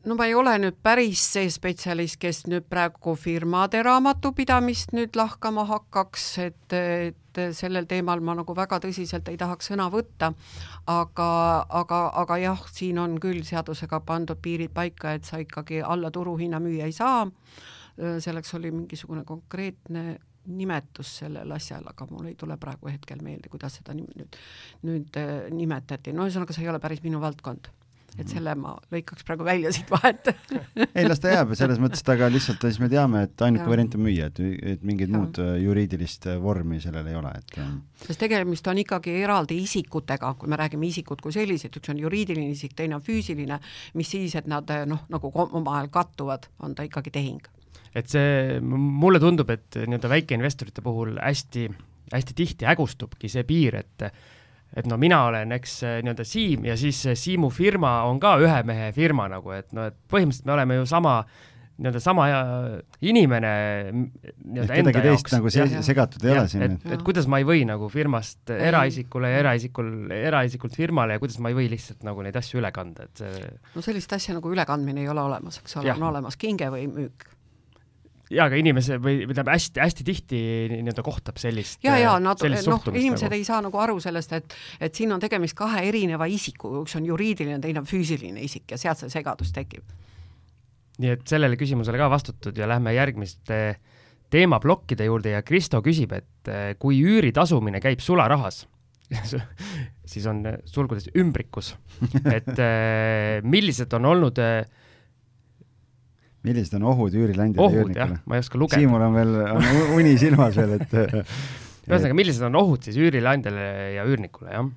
no ma ei ole nüüd päris see spetsialist, kes nüüd praegu firmade raamatupidamist nüüd lahkama hakkaks, et, et sellel teemal ma nagu väga tõsiselt ei tahaks sõna võtta, aga, aga, aga jah, siin on küll seadusega pandud piirid paika, et sa ikkagi alla turuhinna müüa ei saa, selleks oli mingisugune konkreetne nimetus sellel asjal, aga mul ei tule praegu hetkel meelde, kuidas seda nüüd, nüüd nimetati, no ühesõnaga, see ei ole päris minu valdkond et mhm. selle ma lõikaks praegu välja siit vahelt. Ei, las ta jääb, selles mõttes, et aga lihtsalt siis me teame, et ainuke variant on müüa, et, et mingit muud äh, juriidilist äh, vormi sellel ei ole, et äh, sest tegemist on ikkagi eraldi isikutega, kui me räägime isikut kui sellised, üks on juriidiline isik, teine on füüsiline, mis siis, et nad noh, nagu omavahel kattuvad, on ta ikkagi tehing. et see, mulle tundub, et nii-öelda väikeinvestorite puhul hästi, hästi tihti hägustubki see piir, et et no mina olen, eks, nii-öelda Siim ja siis Siimu firma on ka ühe mehe firma nagu, et no et põhimõtteliselt me oleme ju sama nii-öelda sama inimene nii-öelda enda jaoks. nagu see ja, segatud ei ja, ole siin. et, et kuidas ma ei või nagu firmast eraisikule ja eraisikul, eraisikult firmale ja kuidas ma ei või lihtsalt nagu neid asju üle kanda, et see no sellist asja nagu ülekandmine ei ole olemas, eks ole, on olemas kinge või müük jaa, aga inimese või tähendab hästi-hästi tihti nii-öelda kohtab sellist ja, ja nad, noh, inimesed nagu. ei saa nagu aru sellest, et et siin on tegemist kahe erineva isikuga, üks on juriidiline, teine on füüsiline isik ja sealt see segadus tekib. nii et sellele küsimusele ka vastatud ja lähme järgmiste teemaplokkide juurde ja Kristo küsib, et eh, kui üüri tasumine käib sularahas siis on sulgudes ümbrikus, et millised on olnud äh, millised on ohud üürileandjale ja üürnikule? ma ei oska lugeda. Siimul on veel, on uni silmas veel, et ühesõnaga, millised on ohud siis üürileandjale ja üürnikule, jah?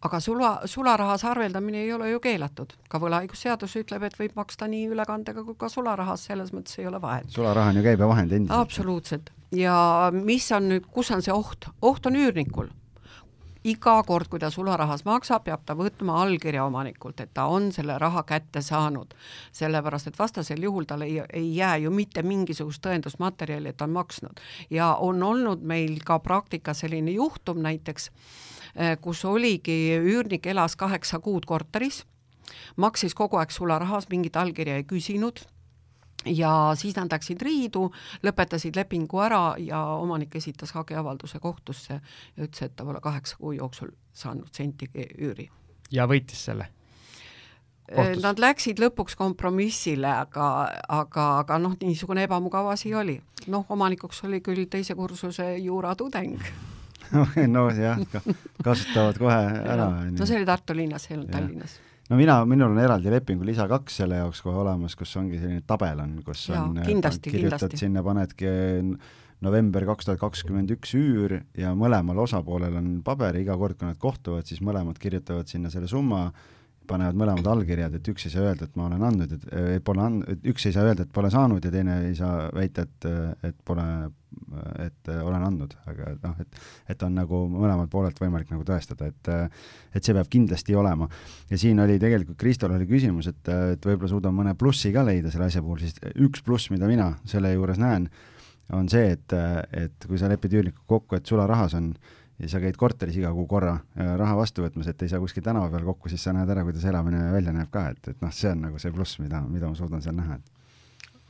aga sula, sularahas arveldamine ei ole ju keelatud. ka võlaõigusseadus ütleb, et võib maksta nii ülekandega kui ka sularahas, selles mõttes ei ole vahet. sularaha on ju käibevahend endiselt. absoluutselt. ja mis on nüüd, kus on see oht? oht on üürnikul iga kord, kui ta sularahas maksab, peab ta võtma allkirja omanikult, et ta on selle raha kätte saanud. sellepärast, et vastasel juhul tal ei, ei jää ju mitte mingisugust tõendusmaterjali, et ta on maksnud. ja on olnud meil ka praktikas selline juhtum näiteks, eh, kus oligi, üürnik elas kaheksa kuud korteris, maksis kogu aeg sularahas, mingit allkirja ei küsinud ja siis nad läksid riidu, lõpetasid lepingu ära ja omanik esitas hagiavalduse kohtusse ja ütles, et ta pole kaheksa kuu jooksul saanud sentigi üüri. ja võitis selle? Kohtus. Nad läksid lõpuks kompromissile, aga, aga, aga noh, niisugune ebamugav asi oli. noh, omanikuks oli küll teise kursuse juuratudeng no jah, kasutavad kohe ära. no see oli Tartu linnas, ei olnud Tallinnas no mina, minul on eraldi lepingu lisa kaks selle jaoks kohe olemas, kus ongi selline tabel on, kus ja, on kindlasti, kirjutad kindlasti. sinna, panedki november kaks tuhat kakskümmend üks üür ja mõlemal osapoolel on paber, iga kord, kui nad kohtuvad, siis mõlemad kirjutavad sinna selle summa, panevad mõlemad allkirjad, et üks ei saa öelda, et ma olen andnud, et pole andnud, üks ei saa öelda, et pole saanud ja teine ei saa väita, et, et pole et äh, olen andnud, aga noh, et, et on nagu mõlemalt poolelt võimalik nagu tõestada, et, äh, et see peab kindlasti olema. ja siin oli tegelikult, Kristol oli küsimus, et, äh, et võib-olla suudame mõne plussi ka leida selle asja puhul, siis üks pluss, mida mina selle juures näen, on see, et, et kui sa lepid üürnikuga kokku, et sularahas on ja sa käid korteris iga kuu korra raha vastu võtmas, et ei saa kuskil tänava peal kokku, siis sa näed ära, kuidas elamine välja näeb ka, et, et noh, see on nagu see pluss, mida, mida ma suudan seal näha,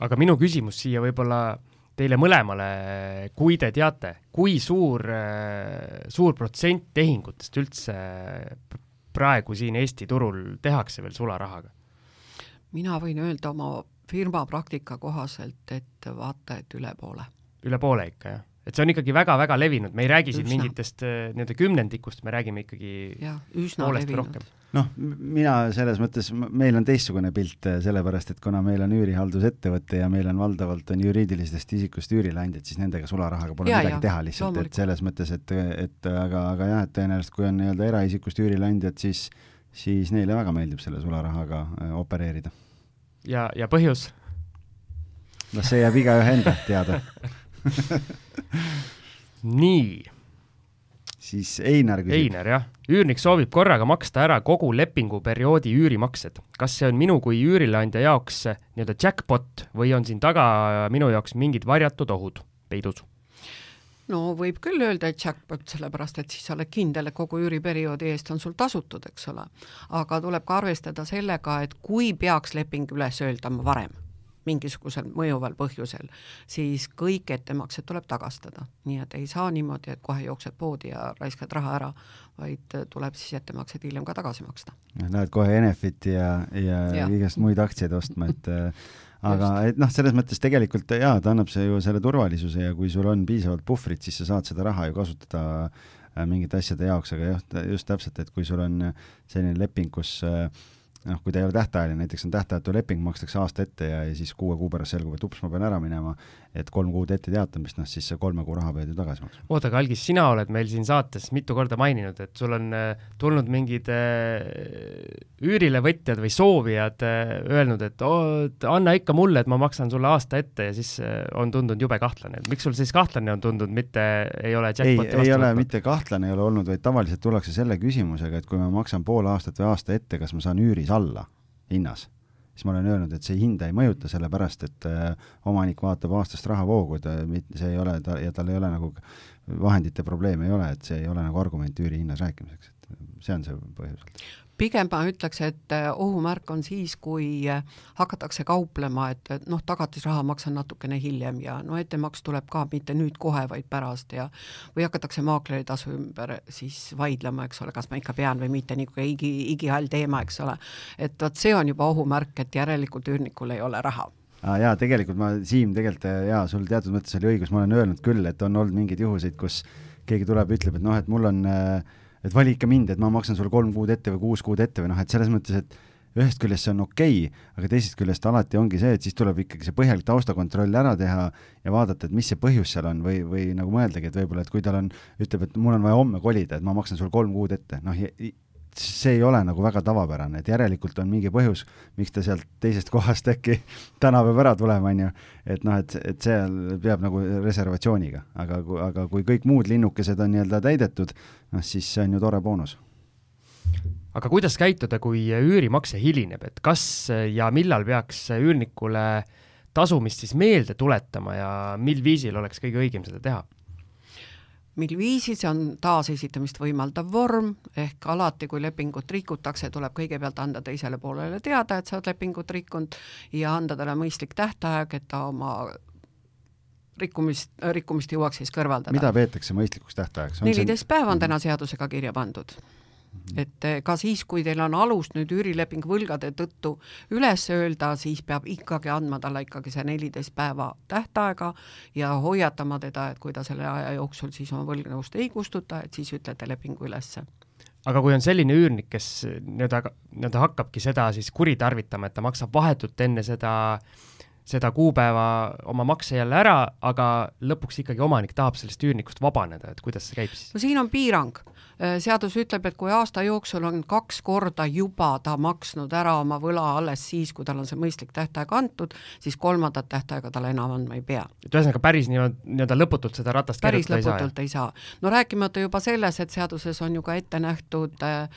aga minu küsimus siia võib-olla teile mõlemale, kui te teate, kui suur, suur protsent tehingutest üldse praegu siin Eesti turul tehakse veel sularahaga? mina võin öelda oma firma praktika kohaselt, et vaata, et üle poole. üle poole ikka, jah? Et see on ikkagi väga-väga levinud, me ei räägi siin mingitest äh, nii-öelda kümnendikust, me räägime ikkagi ja, poolest või rohkem. Noh, mina selles mõttes, meil on teistsugune pilt, äh, sellepärast et kuna meil on üürihaldusettevõte ja meil on valdavalt on juriidilisest isikust üürileandjad, siis nendega sularahaga pole ja, midagi ja, teha lihtsalt, et selles mõttes, et, et aga, aga jah, et tõenäoliselt kui on nii-öelda eraisikust üürileandjad, siis siis neile väga meeldib selle sularahaga äh, opereerida. ja, ja põhjus? noh, see jääb igaühe enda teada nii siis Einar küsib. Einar, jah. üürnik soovib korraga maksta ära kogu lepinguperioodi üürimaksed. kas see on minu kui üürileandja jaoks nii-öelda jackpot või on siin taga minu jaoks mingid varjatud ohud peidus? no võib küll öelda, et jackpot, sellepärast et siis sa oled kindel, et kogu üüriperioodi eest on sul tasutud, eks ole. aga tuleb ka arvestada sellega, et kui peaks leping üles öeldama varem mingisugusel mõjuval põhjusel, siis kõik ettemaksed tuleb tagastada. nii et ei saa niimoodi, et kohe jooksed poodi ja raiskad raha ära, vaid tuleb siis ettemaksed hiljem ka tagasi maksta. Lähed kohe Enefiti ja, ja, ja. igast muid aktsiaid ostma, et aga Just. et noh, selles mõttes tegelikult jaa, ta annab see ju selle turvalisuse ja kui sul on piisavalt puhvrit, siis sa saad seda raha ju kasutada äh, mingite asjade jaoks, aga jah, just täpselt, et kui sul on selline leping, kus äh, noh, kui ta ei ole tähtajaline, näiteks on tähtajatu leping, makstakse aasta ette ja, ja siis kuue kuu pärast selgub, et ups, ma pean ära minema, et kolm kuud ette teatamist, noh siis see kolme kuu raha pead ju tagasi maksma. oota, aga Algis, sina oled meil siin saates mitu korda maininud, et sul on äh, tulnud mingid äh, üürilevõtjad või soovijad äh, öelnud, et oo, anna ikka mulle, et ma maksan sulle aasta ette ja siis äh, on tundunud jube kahtlane, miks sul siis kahtlane on tundunud, mitte ei ole ei, ei ole mitte kahtlane ei ole olnud, vaid tavaliselt tullakse selle küsimusega, et kui ma maksan pool aastat või aasta ette, kas ma saan üüris alla hinnas, siis ma olen öelnud, et see hinda ei mõjuta, sellepärast et äh, omanik vaatab aastast rahavoogu, ta, see ei ole ta ja tal ei ole nagu vahendite probleemi ei ole, et see ei ole nagu argument üürihinnas rääkimiseks, et see on see põhjus pigem ma ütleks, et äh, ohumärk on siis, kui äh, hakatakse kauplema, et noh, tagatisraha maksan natukene hiljem ja no ettemaks tuleb ka mitte nüüd kohe, vaid pärast ja või hakatakse maakleri tasu ümber siis vaidlema, eks ole, kas ma ikka pean või mitte, niisugune igi, igihall teema, eks ole. et vot see on juba ohumärk, et järelikult üürnikul ei ole raha ah,. jaa, tegelikult ma, Siim, tegelikult jaa, sul teatud mõttes oli õigus, ma olen öelnud küll, et on olnud mingeid juhuseid, kus keegi tuleb, ütleb, et noh, et mul on äh, et vali ikka mind, et ma maksan sulle kolm kuud ette või kuus kuud ette või noh, et selles mõttes, et ühest küljest see on okei okay,, aga teisest küljest alati ongi see, et siis tuleb ikkagi see põhjalik taustakontroll ära teha ja vaadata, et mis see põhjus seal on või, või nagu mõeldagi, et võib-olla, et kui tal on, ütleb, et mul on vaja homme kolida, et ma maksan sulle kolm kuud ette, noh, see ei ole nagu väga tavapärane, et järelikult on mingi põhjus, miks ta sealt teisest kohast äkki täna peab ära tulema, on ju, et noh, et, et seal peab nagu reservatsiooniga, aga, aga kui kõik muud linnukesed on nii-öelda täidetud, noh siis see on ju tore boonus. Aga kuidas käituda, kui üürimakse hilineb, et kas ja millal peaks üürnikule tasumist siis meelde tuletama ja mil viisil oleks kõige õigem seda teha? Mil viisil, see on taasesitamist võimaldav vorm, ehk alati, kui lepingut rikutakse, tuleb kõigepealt anda teisele poolele teada, et sa oled lepingut rikkunud ja anda talle mõistlik tähtaeg, et ta oma rikkumist, rikkumist jõuaks siis kõrvaldada. mida peetakse mõistlikuks tähtajaks? neliteist päeva on täna seadusega kirja pandud et eh, ka siis, kui teil on alust nüüd üürileping võlgade tõttu üles öelda, siis peab ikkagi andma talle ikkagi see neliteist päeva tähtaega ja hoiatama teda, et kui ta selle aja jooksul siis oma võlgnevust ei kustuta, et siis ütlete lepingu ülesse. Aga kui on selline üürnik, kes nii-öelda, nii-öelda hakkabki seda siis kuritarvitama, et ta maksab vahetult enne seda seda kuupäeva oma makse jälle ära, aga lõpuks ikkagi omanik tahab sellest üürnikust vabaneda, et kuidas see käib siis? no siin on piirang seadus ütleb, et kui aasta jooksul on kaks korda juba ta maksnud ära oma võla alles siis, kui tal on see mõistlik tähtaeg antud, siis kolmandat tähtaega talle enam andma ei pea. et ühesõnaga päris nii-öelda, nii-öelda lõputult seda ratast päris lõputult ei saa, ei saa.. no rääkimata juba selles, et seaduses on ju ka ette nähtud äh,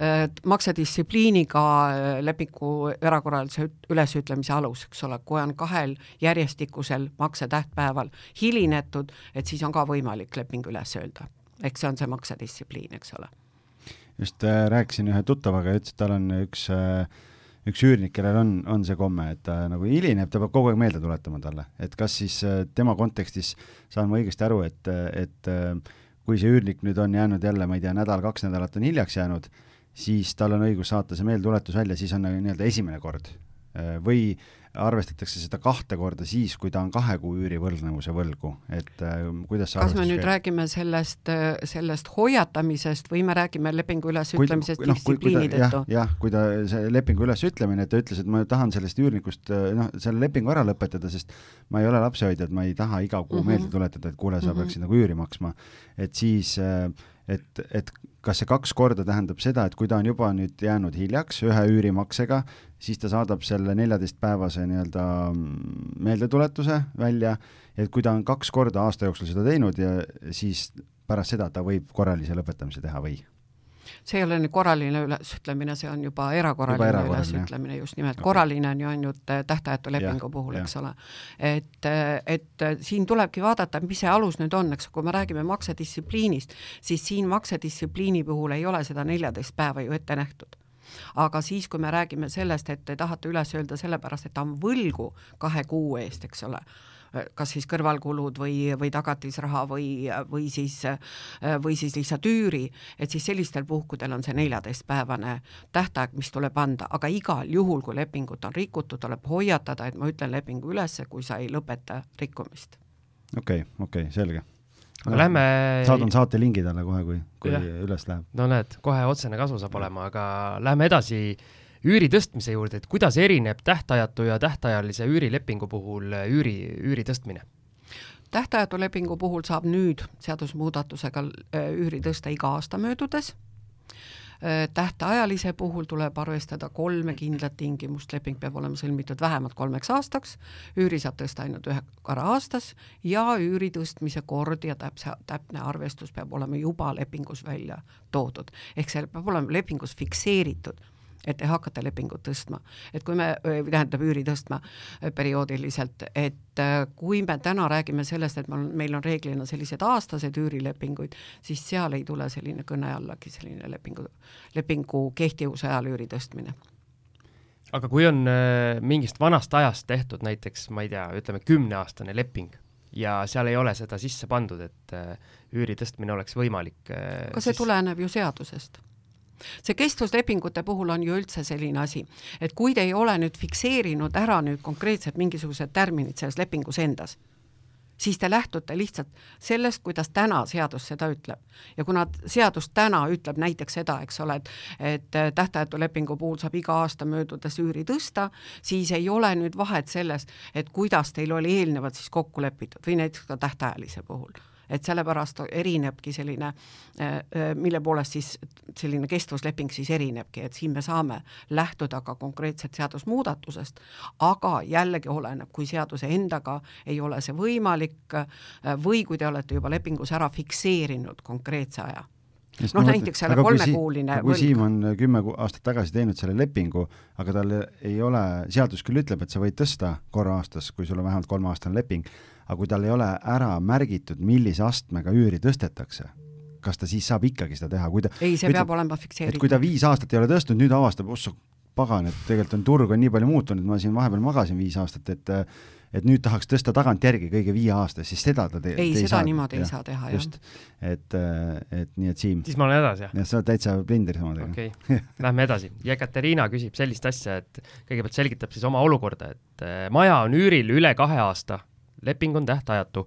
äh maksedistsipliiniga äh, lepingu erakorralise ülesütlemise alus, eks ole, kui on kahel järjestikusel maksetähtpäeval hilinetud, et siis on ka võimalik leping üles öelda eks see on see maksedistsipliin, eks ole. just äh, rääkisin ühe tuttavaga ja ütles, et tal on üks äh, üks üürnik, kellel on, on see komme, et ta nagu hilineb, ta peab kogu aeg meelde tuletama talle, et kas siis äh, tema kontekstis saan ma õigesti aru, et, et äh, kui see üürnik nüüd on jäänud jälle, ma ei tea, nädal-kaks nädalat on hiljaks jäänud, siis tal on õigus saata see meeldetuletus välja, siis on nagu nii-öelda esimene kord. Äh, või arvestatakse seda kahte korda siis, kui ta on kahe kuu üürivõlgnevuse võlgu, et äh, kuidas kas me nüüd käib? räägime sellest, äh, sellest hoiatamisest või me räägime lepingu ülesütlemisest no, distsipliini tõttu? jah, kui ta, see lepingu ülesütlemine, et ta ütles, et ma tahan sellest üürnikust äh, noh, selle lepingu ära lõpetada, sest ma ei ole lapsehoidja, et ma ei taha iga kuu mm -hmm. meelde tuletada, et kuule, sa mm -hmm. peaksid nagu üüri maksma. et siis äh, et, et kas see kaks korda tähendab seda, et kui ta on juba nüüd jäänud hiljaks ühe üürimaksega, siis ta saadab selle neljateistpäevase nii-öelda mm, meeldetuletuse välja, et kui ta on kaks korda aasta jooksul seda teinud ja siis pärast seda ta võib korralise lõpetamise teha või? See ei ole nüüd korraline ülesütlemine, see on juba erakorraline, juba erakorraline ülesütlemine, just nimelt okay., korraline on ju ainult äh, tähtajatu lepingu ja, puhul, eks ole. et, äh, et äh, siin tulebki vaadata, mis see alus nüüd on, eks, kui me räägime maksedistsipliinist, siis siin maksedistsipliini puhul ei ole seda neljateist päeva ju ette nähtud aga siis, kui me räägime sellest, et te tahate üles öelda sellepärast, et ta on võlgu kahe kuu eest, eks ole, kas siis kõrvalkulud või, või tagatisraha või, või siis, või siis lihtsalt üüri, et siis sellistel puhkudel on see neljateistpäevane tähtaeg, mis tuleb anda, aga igal juhul, kui lepingut on rikutud, tuleb hoiatada, et ma ütlen lepingu üles, kui sa ei lõpeta rikkumist. okei okay,, okei okay,, selge aga no, lähme saadan saate lingi talle kohe, kui, kui ja. üles läheb. no näed, kohe otsene kasu saab olema, aga lähme edasi üüri tõstmise juurde, et kuidas erineb tähtajatu ja tähtajalise üürilepingu puhul üüri, üüri tõstmine? tähtajatu lepingu puhul saab nüüd seadusmuudatusega äh, üüri tõsta iga aasta möödudes Äh, tähtajalise puhul tuleb arvestada kolme kindlat tingimust, leping peab olema sõlmitud vähemalt kolmeks aastaks, üüri saab tõsta ainult ühe korra aastas ja üüri tõstmise kord ja täpse, täpne arvestus peab olema juba lepingus välja toodud. ehk see peab olema lepingus fikseeritud et te hakkate lepingut tõstma. et kui me, tähendab üüri tõstma perioodiliselt, et äh, kui me täna räägime sellest, et meil, meil on reeglina sellised aastased üürilepinguid, siis seal ei tule selline kõne allagi selline lepingu, lepingu kehtivuse ajal üüri tõstmine aga kui on äh, mingist vanast ajast tehtud näiteks, ma ei tea, ütleme kümneaastane leping ja seal ei ole seda sisse pandud, et äh, üüri tõstmine oleks võimalik. aga see siis... tuleneb ju seadusest see kestvuslepingute puhul on ju üldse selline asi, et kui te ei ole nüüd fikseerinud ära nüüd konkreetselt mingisugused tärminid selles lepingus endas, siis te lähtute lihtsalt sellest, kuidas täna seadus seda ütleb. ja kuna seadus täna ütleb näiteks seda, eks ole, et et tähtajatu lepingu puhul saab iga aasta möödudes üüri tõsta, siis ei ole nüüd vahet selles, et kuidas teil oli eelnevalt siis kokku lepitud või näiteks ka tähtajalise puhul et sellepärast erinebki selline, mille poolest siis selline kestvusleping siis erinebki, et siin me saame lähtuda ka konkreetselt seadusmuudatusest, aga jällegi oleneb, kui seaduse endaga ei ole see võimalik või kui te olete juba lepingus ära fikseerinud konkreetse aja. Noh, näiteks selle kolmekuuline kui Siim on kümme aastat tagasi teinud selle lepingu, aga tal ei ole, seadus küll ütleb, et sa võid tõsta korra aastas, kui sul on vähemalt kolmeaastane leping, aga kui tal ei ole ära märgitud, millise astmega üüri tõstetakse, kas ta siis saab ikkagi seda teha, kui ta ei, see ütleb, peab olema fikseeritud. kui ta viis aastat ei ole tõstnud, nüüd avastab, ossa pagan, et tegelikult on turg on nii palju muutunud, ma siin vahepeal magasin viis aastat, et et nüüd tahaks tõsta tagantjärgi kõige viie aasta, siis seda ta te-. ei, seda saa, niimoodi jah. ei saa teha, jah. just, et, et nii, et Siim. siis ma olen hädas, jah? jah, sa oled täitsa blindris omadega. okei okay., lähme edasi. Jekateriina küsib sellist asja, et kõigepealt selgitab siis oma olukorda, et äh, maja on üüril üle kahe aasta, leping on tähtajatu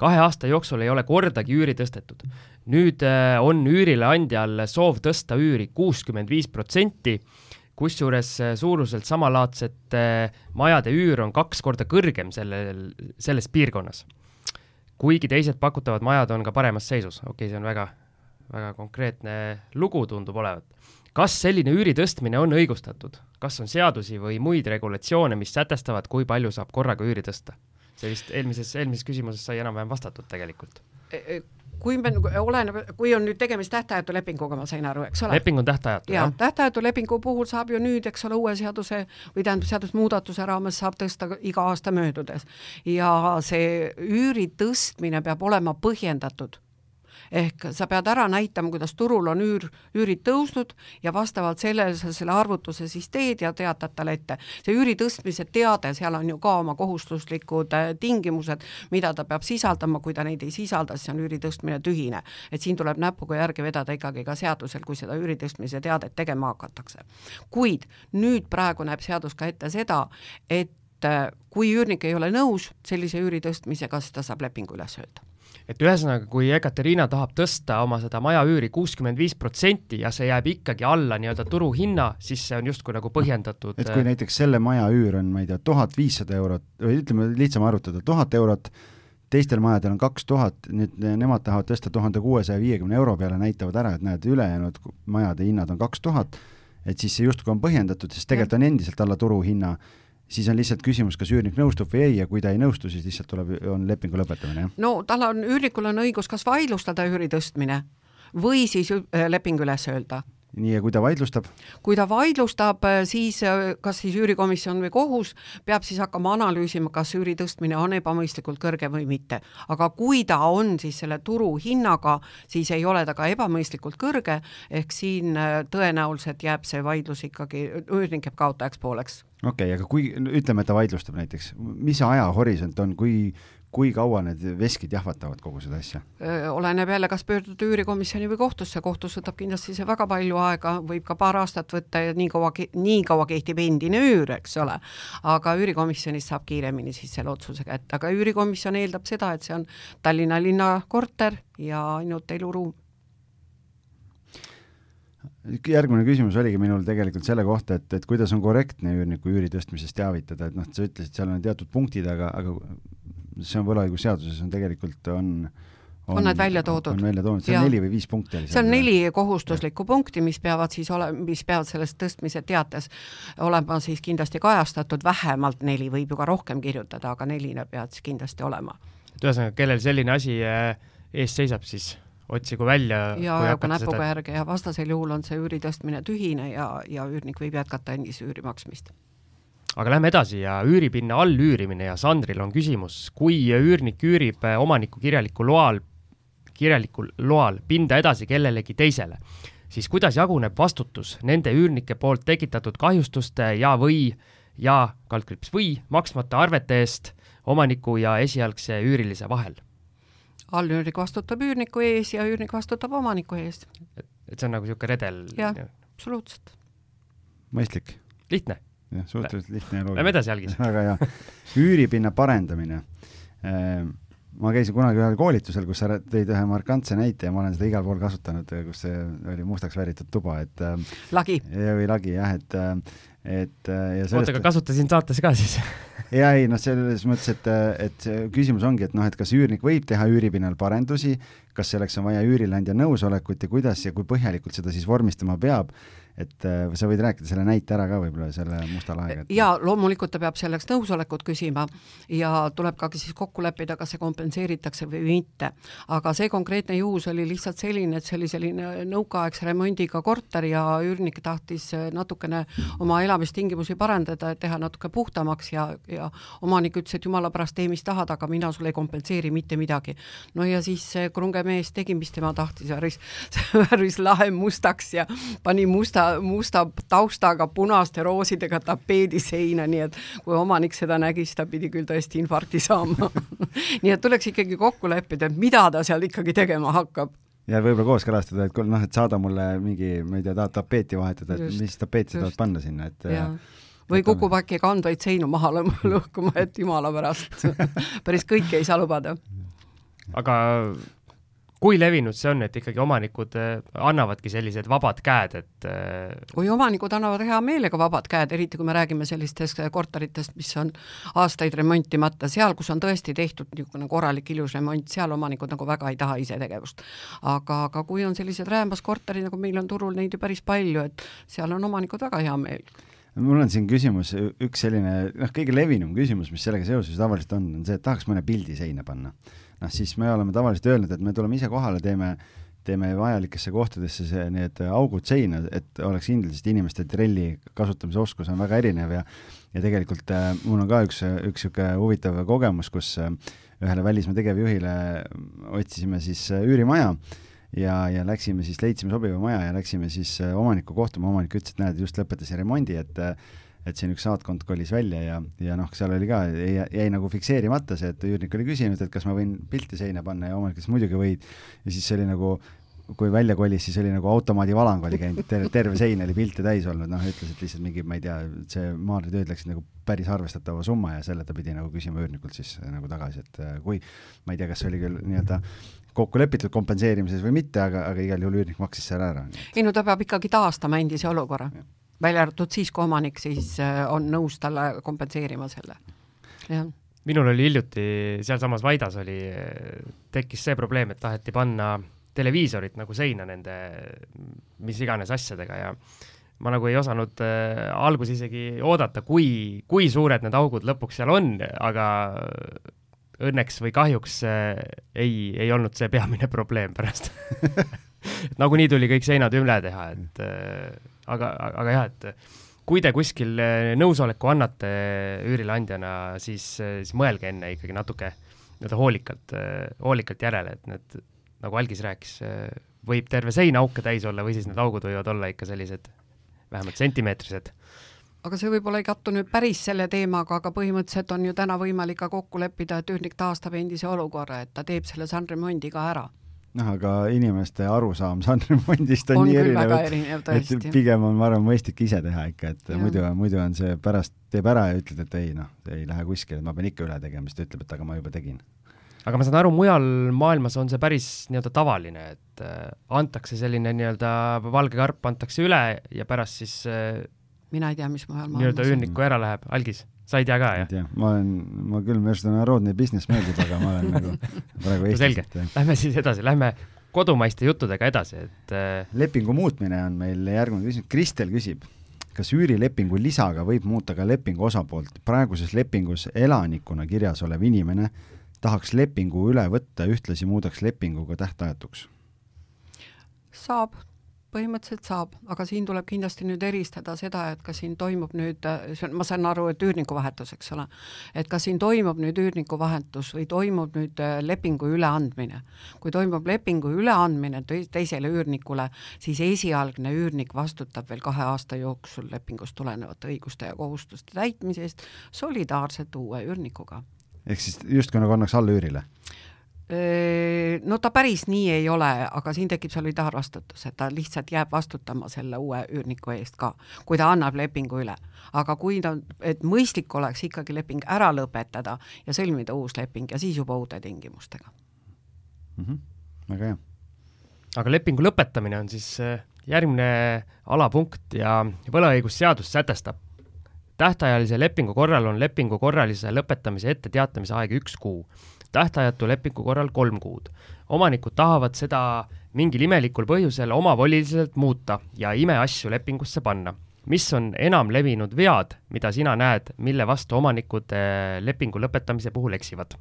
kahe aasta jooksul ei ole kordagi üüri tõstetud. nüüd äh, on üürileandjal soov tõsta üüri kuuskümmend viis protsenti kusjuures äh, suuruselt samalaadsete äh, majade üür on kaks korda kõrgem sellel, selles piirkonnas. kuigi teised pakutavad majad on ka paremas seisus, okei okay,, see on väga, väga konkreetne lugu, tundub olevat. kas selline üüri tõstmine on õigustatud, kas on seadusi või muid regulatsioone, mis sätestavad, kui palju saab korraga üüri tõsta? See vist eelmises, eelmises küsimuses sai enam-vähem vastatud tegelikult e, e, kui me, oleneb, kui on nüüd tegemist tähtajatu lepinguga, ma sain aru, eks ole? leping on tähtajatu, jah? tähtajatu lepingu puhul saab ju nüüd, eks ole, uue seaduse või tähendab, seadusemuudatuse raames saab tõsta iga aasta möödudes. ja see üüri tõstmine peab olema põhjendatud ehk sa pead ära näitama, kuidas turul on üür, üürid tõusnud ja vastavalt sellele sa selle arvutuse siis teed ja teatad talle ette. see üüri tõstmise teade, seal on ju ka oma kohustuslikud äh, tingimused, mida ta peab sisaldama, kui ta neid ei sisalda, siis on üüri tõstmine tühine. et siin tuleb näpuga järge vedada ikkagi ka seadusel, kui seda üüri tõstmise teadet tegema hakatakse. kuid nüüd praegu näeb seadus ka ette seda, et äh, kui üürnik ei ole nõus sellise üüri tõstmisega, siis ta saab lepingu üles öelda et ühesõnaga, kui Ekaterina tahab tõsta oma seda maja üüri kuuskümmend viis protsenti ja see jääb ikkagi alla nii-öelda turuhinna, siis see on justkui nagu põhjendatud. et kui äh, näiteks selle maja üür on, ma ei tea, tuhat viissada eurot või ütleme, lihtsam arvutada, tuhat eurot, teistel majadel on kaks tuhat, nüüd nemad tahavad tõsta tuhande kuuesaja viiekümne euro peale, näitavad ära, et näed, ülejäänud majade hinnad on kaks tuhat, et siis see justkui on põhjendatud, sest tegelikult on endiselt alla turuhinna siis on lihtsalt küsimus, kas üürnik nõustub või ei ja kui ta ei nõustu, siis lihtsalt tuleb, on lepingu lõpetamine, jah? no tal on, üürnikul on õigus kas vaidlustada üüri tõstmine või siis äh, leping üles öelda nii, ja kui ta vaidlustab? kui ta vaidlustab, äh, siis äh, kas siis üürikomisjon või kohus peab siis hakkama analüüsima, kas üüri tõstmine on ebamõistlikult kõrge või mitte. aga kui ta on siis selle turuhinnaga, siis ei ole ta ka ebamõistlikult kõrge, ehk siin äh, tõenäoliselt jääb see vaidlus ikkagi, üürnik jääb kaotajaks pooleks. okei okay,, aga kui, ütleme, et ta vaidlustab näiteks, mis ajahorisont on, kui kui kaua need veskid jahvatavad kogu seda asja? oleneb jälle, kas pöörduda üürikomisjoni või kohtusse, kohtus võtab kindlasti see väga palju aega, võib ka paar aastat võtta ja nii kaua, nii kaua kehtib endine üür, eks ole. aga üürikomisjonist saab kiiremini siis selle otsuse kätte, aga üürikomisjon eeldab seda, et see on Tallinna linna korter ja ainult eluruum järgmine küsimus oligi minul tegelikult selle kohta, et, et kuidas on korrektne üürniku üüri tõstmisest teavitada, et noh, sa ütlesid, seal on teatud punktid, aga, aga see on võlaõigusseaduses on tegelikult on on, on need välja toodud. on välja toodud, see on ja. neli või viis punkti oli seal? see on neli kohustuslikku ja. punkti, mis peavad siis ole-, mis peavad selles tõstmise teates olema siis kindlasti kajastatud, vähemalt neli, võib ju ka rohkem kirjutada, aga neli need peavad siis kindlasti olema. et ühesõnaga, kellel selline asi äh, ees seisab, siis otsigu välja. ja ajagu näpuga seda... järge ja vastasel juhul on see üüri tõstmine tühine ja, ja üürnik võib jätkata endise üüri maksmist aga lähme edasi ja üüripinna allüürimine ja Sandril on küsimus, kui üürnik üürib äh, omaniku kirjalikul loal, kirjalikul loal pinda edasi kellelegi teisele, siis kuidas jaguneb vastutus nende üürnike poolt tekitatud kahjustuste ja või ja kaldkriips või maksmata arvete eest omaniku ja esialgse üürilise vahel? allüürnik vastutab üürniku ees ja üürnik vastutab omaniku eest. et see on nagu niisugune redel? jah, absoluutselt. mõistlik. lihtne jah, suhteliselt lihtne ja loogiline. Lähme edasi, Algis. väga hea. üüripinna parendamine. Ehm, ma käisin kunagi ühel koolitusel, kus sa tõid ühe markantse näite ja ma olen seda igal pool kasutanud, kus see oli mustaks värvitud tuba, et ehm, lagi. või lagi jah, et, ehm, et ja sellest... oota, aga kasutasin saates ka siis ja ei noh, selles mõttes, et, et küsimus ongi, et noh, et kas üürnik võib teha üüripinnal parendusi, kas selleks on vaja üürileandja nõusolekut ja kuidas ja kui põhjalikult seda siis vormistama peab et äh, sa võid rääkida selle näite ära ka võib-olla, selle Musta lahega et.... jaa, loomulikult ta peab selleks nõusolekut küsima ja tuleb ka siis kokku leppida, kas see kompenseeritakse või mitte. aga see konkreetne juhus oli lihtsalt selline, et see oli selline nõukaaegse remondiga korter ja üürnik tahtis natukene oma elamistingimusi parandada, et teha natuke puhtamaks ja, ja omanik ütles, et jumala pärast tee, mis tahad, aga mina sulle ei kompenseeri mitte midagi. no ja siis see krunge mees tegi, mis tema tahtis, värvis, värvis lahe mustaks ja pani musta musta taustaga punaste roosidega tapeedi seina, nii et kui omanik seda nägi, siis ta pidi küll tõesti infarkti saama. Nii et tuleks ikkagi kokku leppida, et mida ta seal ikkagi tegema hakkab. Ja võib-olla kooskõlastada, et kuule noh, et saada mulle mingi, ma ei tea, tahad tapeeti vahetada, et just, mis tapeeti sa tahad panna sinna, et ja. või kukub äkki kandvaid seinu maha lõhkuma, et jumala pärast. Päris kõike ei saa lubada. aga kui levinud see on, et ikkagi omanikud äh, annavadki sellised vabad käed, et äh, kui omanikud annavad hea meelega vabad käed, eriti kui me räägime sellistest korteritest, mis on aastaid remontimata, seal, kus on tõesti tehtud niisugune korralik ilus remont, seal omanikud nagu väga ei taha ise tegevust. aga, aga kui on sellised räämas korterid, nagu meil on turul neid ju päris palju, et seal on omanikud väga hea meel mul on siin küsimus, üks selline noh, kõige levinum küsimus, mis sellega seoses tavaliselt on, on see, et tahaks mõne pildi seina panna noh, siis me oleme tavaliselt öelnud, et me tuleme ise kohale, teeme teeme vajalikesse kohtadesse see, need augud seina, et oleks kindel, sest inimeste trelli kasutamise oskus on väga erinev ja ja tegelikult äh, mul on ka üks, üks niisugune huvitav kogemus, kus äh, ühele välismaa tegevjuhile otsisime siis äh, üürimaja ja, ja läksime siis, leidsime sobiva maja ja läksime siis äh, omanikku kohtuma, omanik ütles, et näed, just lõpetasin remondi, et äh, et siin üks saatkond kolis välja ja, ja noh, seal oli ka, jäi, nagu fikseerimata see, et üürnik oli küsinud, et kas ma võin pilti seina panna ja omanik ütles muidugi võid. ja siis oli nagu, kui välja kolis, siis oli nagu automaadivalang oli käinud, terve, terve sein oli pilte täis olnud, noh, ütles, et lihtsalt mingi, ma ei tea, see maardlatööd läksid nagu päris arvestatava summa ja selle ta pidi nagu küsima üürnikult siis nagu tagasi, et äh, kui, ma ei tea, kas see oli küll nii-öelda kokku lepitud kompenseerimises või mitte, aga, aga igal juhul üürnik maksis selle ära. ei no ta peab ikkagi taastama endise olukorra välja arvatud siis, kui omanik siis äh, on nõus talle kompenseerima selle, jah. Minul oli hiljuti sealsamas Vaidas oli, tekkis see probleem, et taheti panna televiisorit nagu seina nende mis iganes asjadega ja ma nagu ei osanud äh, alguses isegi oodata, kui, kui suured need augud lõpuks seal on, aga õnneks või kahjuks äh, ei, ei olnud see peamine probleem pärast. Et nagunii tuli kõik seinad üle teha, et äh, aga, aga jah, et kui te kuskil eh, nõusoleku annate üürileandjana, siis, eh, siis mõelge enne ikkagi natuke nii-öelda hoolikalt, eh, hoolikalt järele, et need, nagu Algis rääkis, võib terve sein auke täis olla või siis need augud võivad olla ikka sellised vähemalt sentimeetrised. Aga see võib-olla ei kattu nüüd päris selle teemaga, aga põhimõtteliselt on ju täna võimalik ka kokku leppida, et üürnik taastab endise olukorra, et ta teeb selle sandremondi ka ära noh, aga inimeste arusaam sandremondist on, on nii erinev, et, et pigem on, ma arvan, mõistlik ise teha ikka, et ja. muidu, muidu on see pärast teeb ära ja ütled, et ei noh, ei lähe kuskile, ma pean ikka üle tegema, siis ta ütleb, et aga ma juba tegin. aga ma saan aru, mujal maailmas on see päris nii-öelda tavaline, et äh, antakse selline nii-öelda valge karp antakse üle ja pärast siis äh, mina ei tea, mis mujal maailmas nii-öelda üürniku ära läheb, algis. Sa ei tea ka, jah? ma olen, ma küll, minu arust on narodne business meeldib, aga ma olen nagu praegu Eestis. selge, lähme siis edasi, lähme kodumaiste juttudega edasi, et äh, lepingu muutmine on meil järgmine küsimus, Kristel küsib, kas üürilepingu lisaga võib muuta ka lepingu osapoolt, praeguses lepingus elanikuna kirjas olev inimene tahaks lepingu üle võtta, ühtlasi muudaks lepingu ka tähtajatuks? saab põhimõtteliselt saab, aga siin tuleb kindlasti nüüd eristada seda, et kas siin toimub nüüd, ma saan aru, et üürniku vahetus, eks ole, et kas siin toimub nüüd üürniku vahetus või toimub nüüd äh, lepingu üleandmine. kui toimub lepingu üleandmine teisele üürnikule, siis esialgne üürnik vastutab veel kahe aasta jooksul lepingust tulenevate õiguste ja kohustuste täitmise eest solidaarselt uue üürnikuga. ehk siis justkui nagu annaks allüürile? No ta päris nii ei ole, aga siin tekib solidaarvastutus, et ta lihtsalt jääb vastutama selle uue üürniku eest ka, kui ta annab lepingu üle. aga kui ta, et mõistlik oleks ikkagi leping ära lõpetada ja sõlmida uus leping ja siis juba uute tingimustega mm. -hmm. väga hea. aga lepingu lõpetamine on siis äh, järgmine alapunkt ja võlaõigusseadus sätestab tähtajalise lepingu korral on lepingu korralise lõpetamise etteteatamise aeg üks kuu, tähtajatu lepingu korral kolm kuud. omanikud tahavad seda mingil imelikul põhjusel omavoliliselt muuta ja imeasju lepingusse panna. mis on enamlevinud vead, mida sina näed, mille vastu omanikud eh, lepingu lõpetamise puhul eksivad?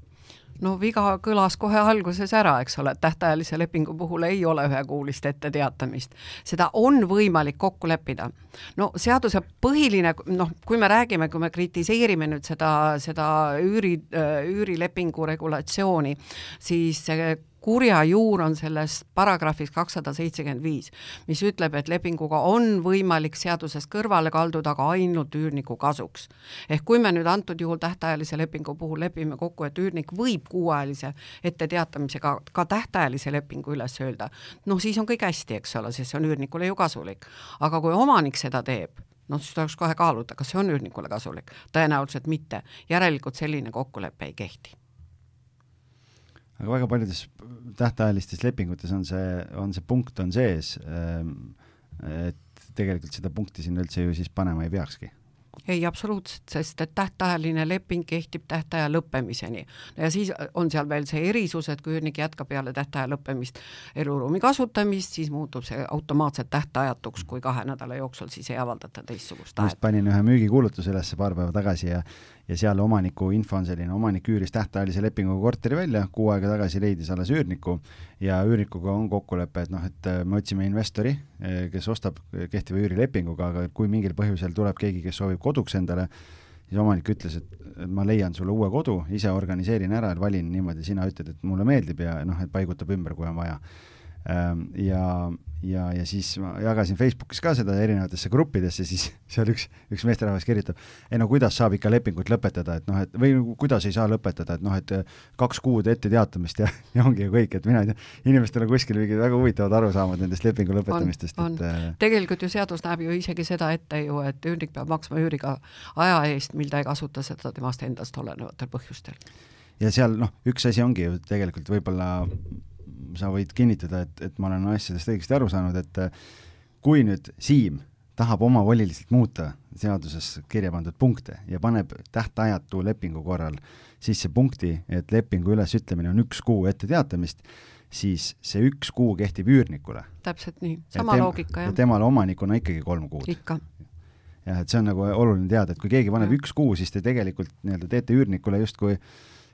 No viga kõlas kohe alguses ära, eks ole, et tähtajalise lepingu puhul ei ole ühekuulist etteteatamist. seda on võimalik kokku leppida. no seaduse põhiline, noh, kui me räägime, kui me kritiseerime nüüd seda, seda üüri, üürilepingu regulatsiooni, siis kurja juur on selles paragrahvis kakssada seitsekümmend viis, mis ütleb, et lepinguga on võimalik seadusest kõrvale kalduda, aga ainult üürniku kasuks. ehk kui me nüüd antud juhul tähtajalise lepingu puhul lepime kokku, et üürnik võib kuuajalise etteteatamisega ka tähtajalise lepingu üles öelda, noh siis on kõik hästi, eks ole, sest see on üürnikule ju kasulik. aga kui omanik seda teeb, noh, siis tuleks kohe kaaluda, kas see on üürnikule kasulik. tõenäoliselt mitte, järelikult selline kokkulepe ei kehti aga väga paljudes tähtajalistes lepingutes on see, on see punkt on sees, ehm, et tegelikult seda punkti sinna üldse ju siis panema ei peakski ei, absoluutselt, sest et tähtajaline leping kehtib tähtaja lõppemiseni. ja siis on seal veel see erisus, et kui üürnik jätkab peale tähtaja lõppemist eluruumi kasutamist, siis muutub see automaatselt tähtajatuks, kui kahe nädala jooksul siis ei avaldata teistsugust tahet. just panin ühe müügikuulutuse üles paar päeva tagasi ja ja seal omaniku info on selline, omanik üüris tähtajalise lepinguga korteri välja, kuu aega tagasi leidis alles üürniku ja üürnikuga on kokkulepe, et noh, et äh, me otsime investori, äh, kes ostab kehtiva üürilepinguga, aga kui mingil põhjusel tuleb keegi, kes soovib koduks endale, siis omanik ütles, et ma leian sulle uue kodu, ise organiseerin ära, valin niimoodi, sina ütled, et mulle meeldib ja noh, et paigutab ümber, kui on vaja ja, ja, ja siis ma jagasin Facebookis ka seda erinevatesse gruppidesse, siis seal üks, üks meesterahvas kirjutab, ei no kuidas saab ikka lepingut lõpetada, et noh, et või kuidas ei saa lõpetada, et noh, et kaks kuud ette teatamist ja, ja ongi ju kõik, et mina ei tea, inimestel on kuskil mingid väga huvitavad arusaamad nendest lepingu lõpetamistest, et äh, tegelikult ju seadus näeb ju isegi seda ette ju, et üürnik peab maksma üüriga aja eest, mil ta ei kasuta seda temast endast olenevatel põhjustel. ja seal noh, üks asi ongi ju tegelikult võib-olla sa võid kinnitada, et, et ma olen asjadest õigesti aru saanud, et äh, kui nüüd Siim tahab omavoliliselt muuta seaduses kirja pandud punkte ja paneb tähtajatu lepingu korral sisse punkti, et lepingu ülesütlemine on üks kuu ette teatamist, siis see üks kuu kehtib üürnikule. täpselt nii, sama tem loogika, jah. ja temale omanikuna ikkagi kolm kuud. ikka. jah, et see on nagu oluline teada, et kui keegi paneb ja. üks kuu, siis te tegelikult nii-öelda teete üürnikule justkui äh,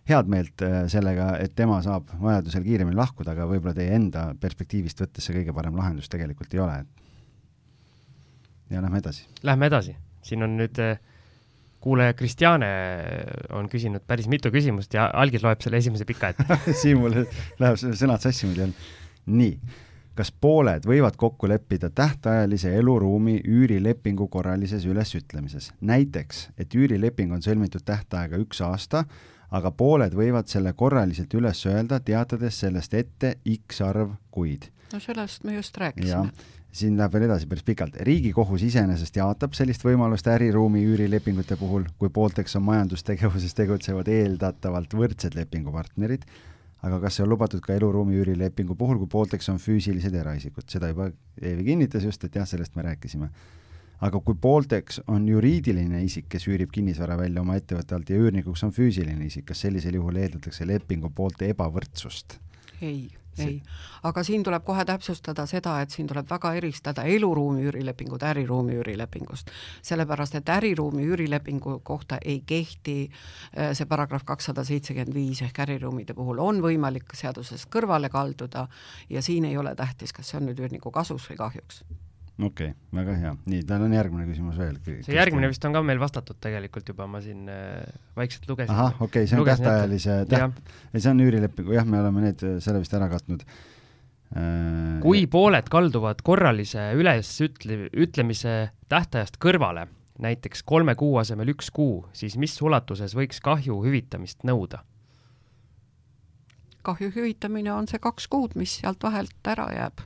head meelt äh, sellega, et tema saab vajadusel kiiremini lahkuda, aga võib-olla teie enda perspektiivist võttes see kõige parem lahendus tegelikult ei ole. ja lähme edasi. Lähme edasi, siin on nüüd äh, kuulaja Kristjane on küsinud päris mitu küsimust ja algis loeb selle esimese pika ette siin mul läheb sõnad sassi muidu jälle. nii, kas pooled võivad kokku leppida tähtajalise eluruumi üürilepingu korralises ülesütlemises? näiteks, et üürileping on sõlmitud tähtaega üks aasta aga pooled võivad selle korraliselt üles öelda, teatades sellest ette X arv kuid. no sellest me just rääkisime. siin läheb veel edasi päris pikalt. riigikohus iseenesest jaotab sellist võimalust äriruumi üürilepingute puhul, kui poolteks on majandustegevuses tegutsevad eeldatavalt võrdsed lepingupartnerid, aga kas see on lubatud ka eluruumi üürilepingu puhul, kui poolteks on füüsilised eraisikud, seda juba Eevi kinnitas just, et jah, sellest me rääkisime aga kui poolteks on juriidiline isik, kes üürib kinnisvara välja oma ettevõtte alt ja üürnikuks on füüsiline isik, kas sellisel juhul eeldatakse lepingu poolte ebavõrdsust? ei, ei, aga siin tuleb kohe täpsustada seda, et siin tuleb väga eristada eluruumi üürilepingut äriruumi üürilepingust. sellepärast, et äriruumi üürilepingu kohta ei kehti äh, see paragrahv kakssada seitsekümmend viis ehk äriruumide puhul on võimalik seadusest kõrvale kalduda ja siin ei ole tähtis, kas see on nüüd üürniku kasuks või kahjuks okei okay,, väga hea, nii, tal on järgmine küsimus veel. see järgmine vist on ka meil vastatud tegelikult juba, ma siin äh, vaikselt lugesin. ahah, okei okay,, see on tähtajalise, täht-, ei see on üürilepingu, jah, me oleme need, selle vist ära katnud äh,. kui pooled kalduvad korralise ülesütle-, ütlemise tähtajast kõrvale, näiteks kolme kuu asemel üks kuu, siis mis ulatuses võiks kahju hüvitamist nõuda? kahju hüvitamine on see kaks kuud, mis sealt vahelt ära jääb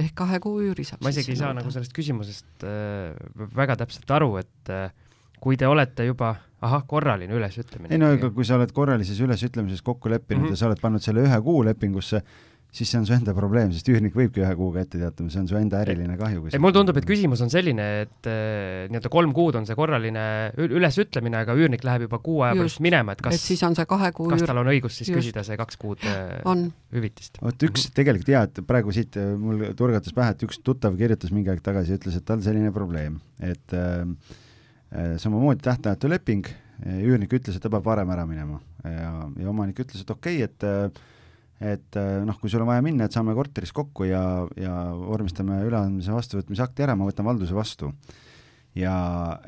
ehk kahe kuu üüri saab ma isegi ei saa nagu sellest küsimusest äh, väga täpselt aru, et äh, kui te olete juba, ahah, korraline ülesütlemine. ei no aga kui sa oled korralises ülesütlemises kokku leppinud mm -hmm. ja sa oled pannud selle ühe kuu lepingusse, siis see on su enda probleem, sest üürnik võibki ühe kuuga ette teatama, see on su enda äriline kahju. ei, mulle tundub, et küsimus on selline, et äh, nii-öelda kolm kuud on see korraline ülesütlemine, aga üürnik läheb juba kuu aja pärast minema, et kas, et siis on see kahe kuu kas tal on õigus siis just. küsida see kaks kuud äh, on. hüvitist? vot üks tegelikult jaa, et praegu siit äh, mul turgatas pähe, et üks tuttav kirjutas mingi aeg tagasi, ütles, et tal selline probleem, et äh, äh samamoodi tähtajatu leping, üürnik ütles, et ta peab varem ära minema ja, ja omanik ütles, et okei okay,, et äh, et äh, noh, kui sul on vaja minna, et saame korteris kokku ja, ja vormistame üleandmise vastuvõtmise akti ära, ma võtan valduse vastu. ja,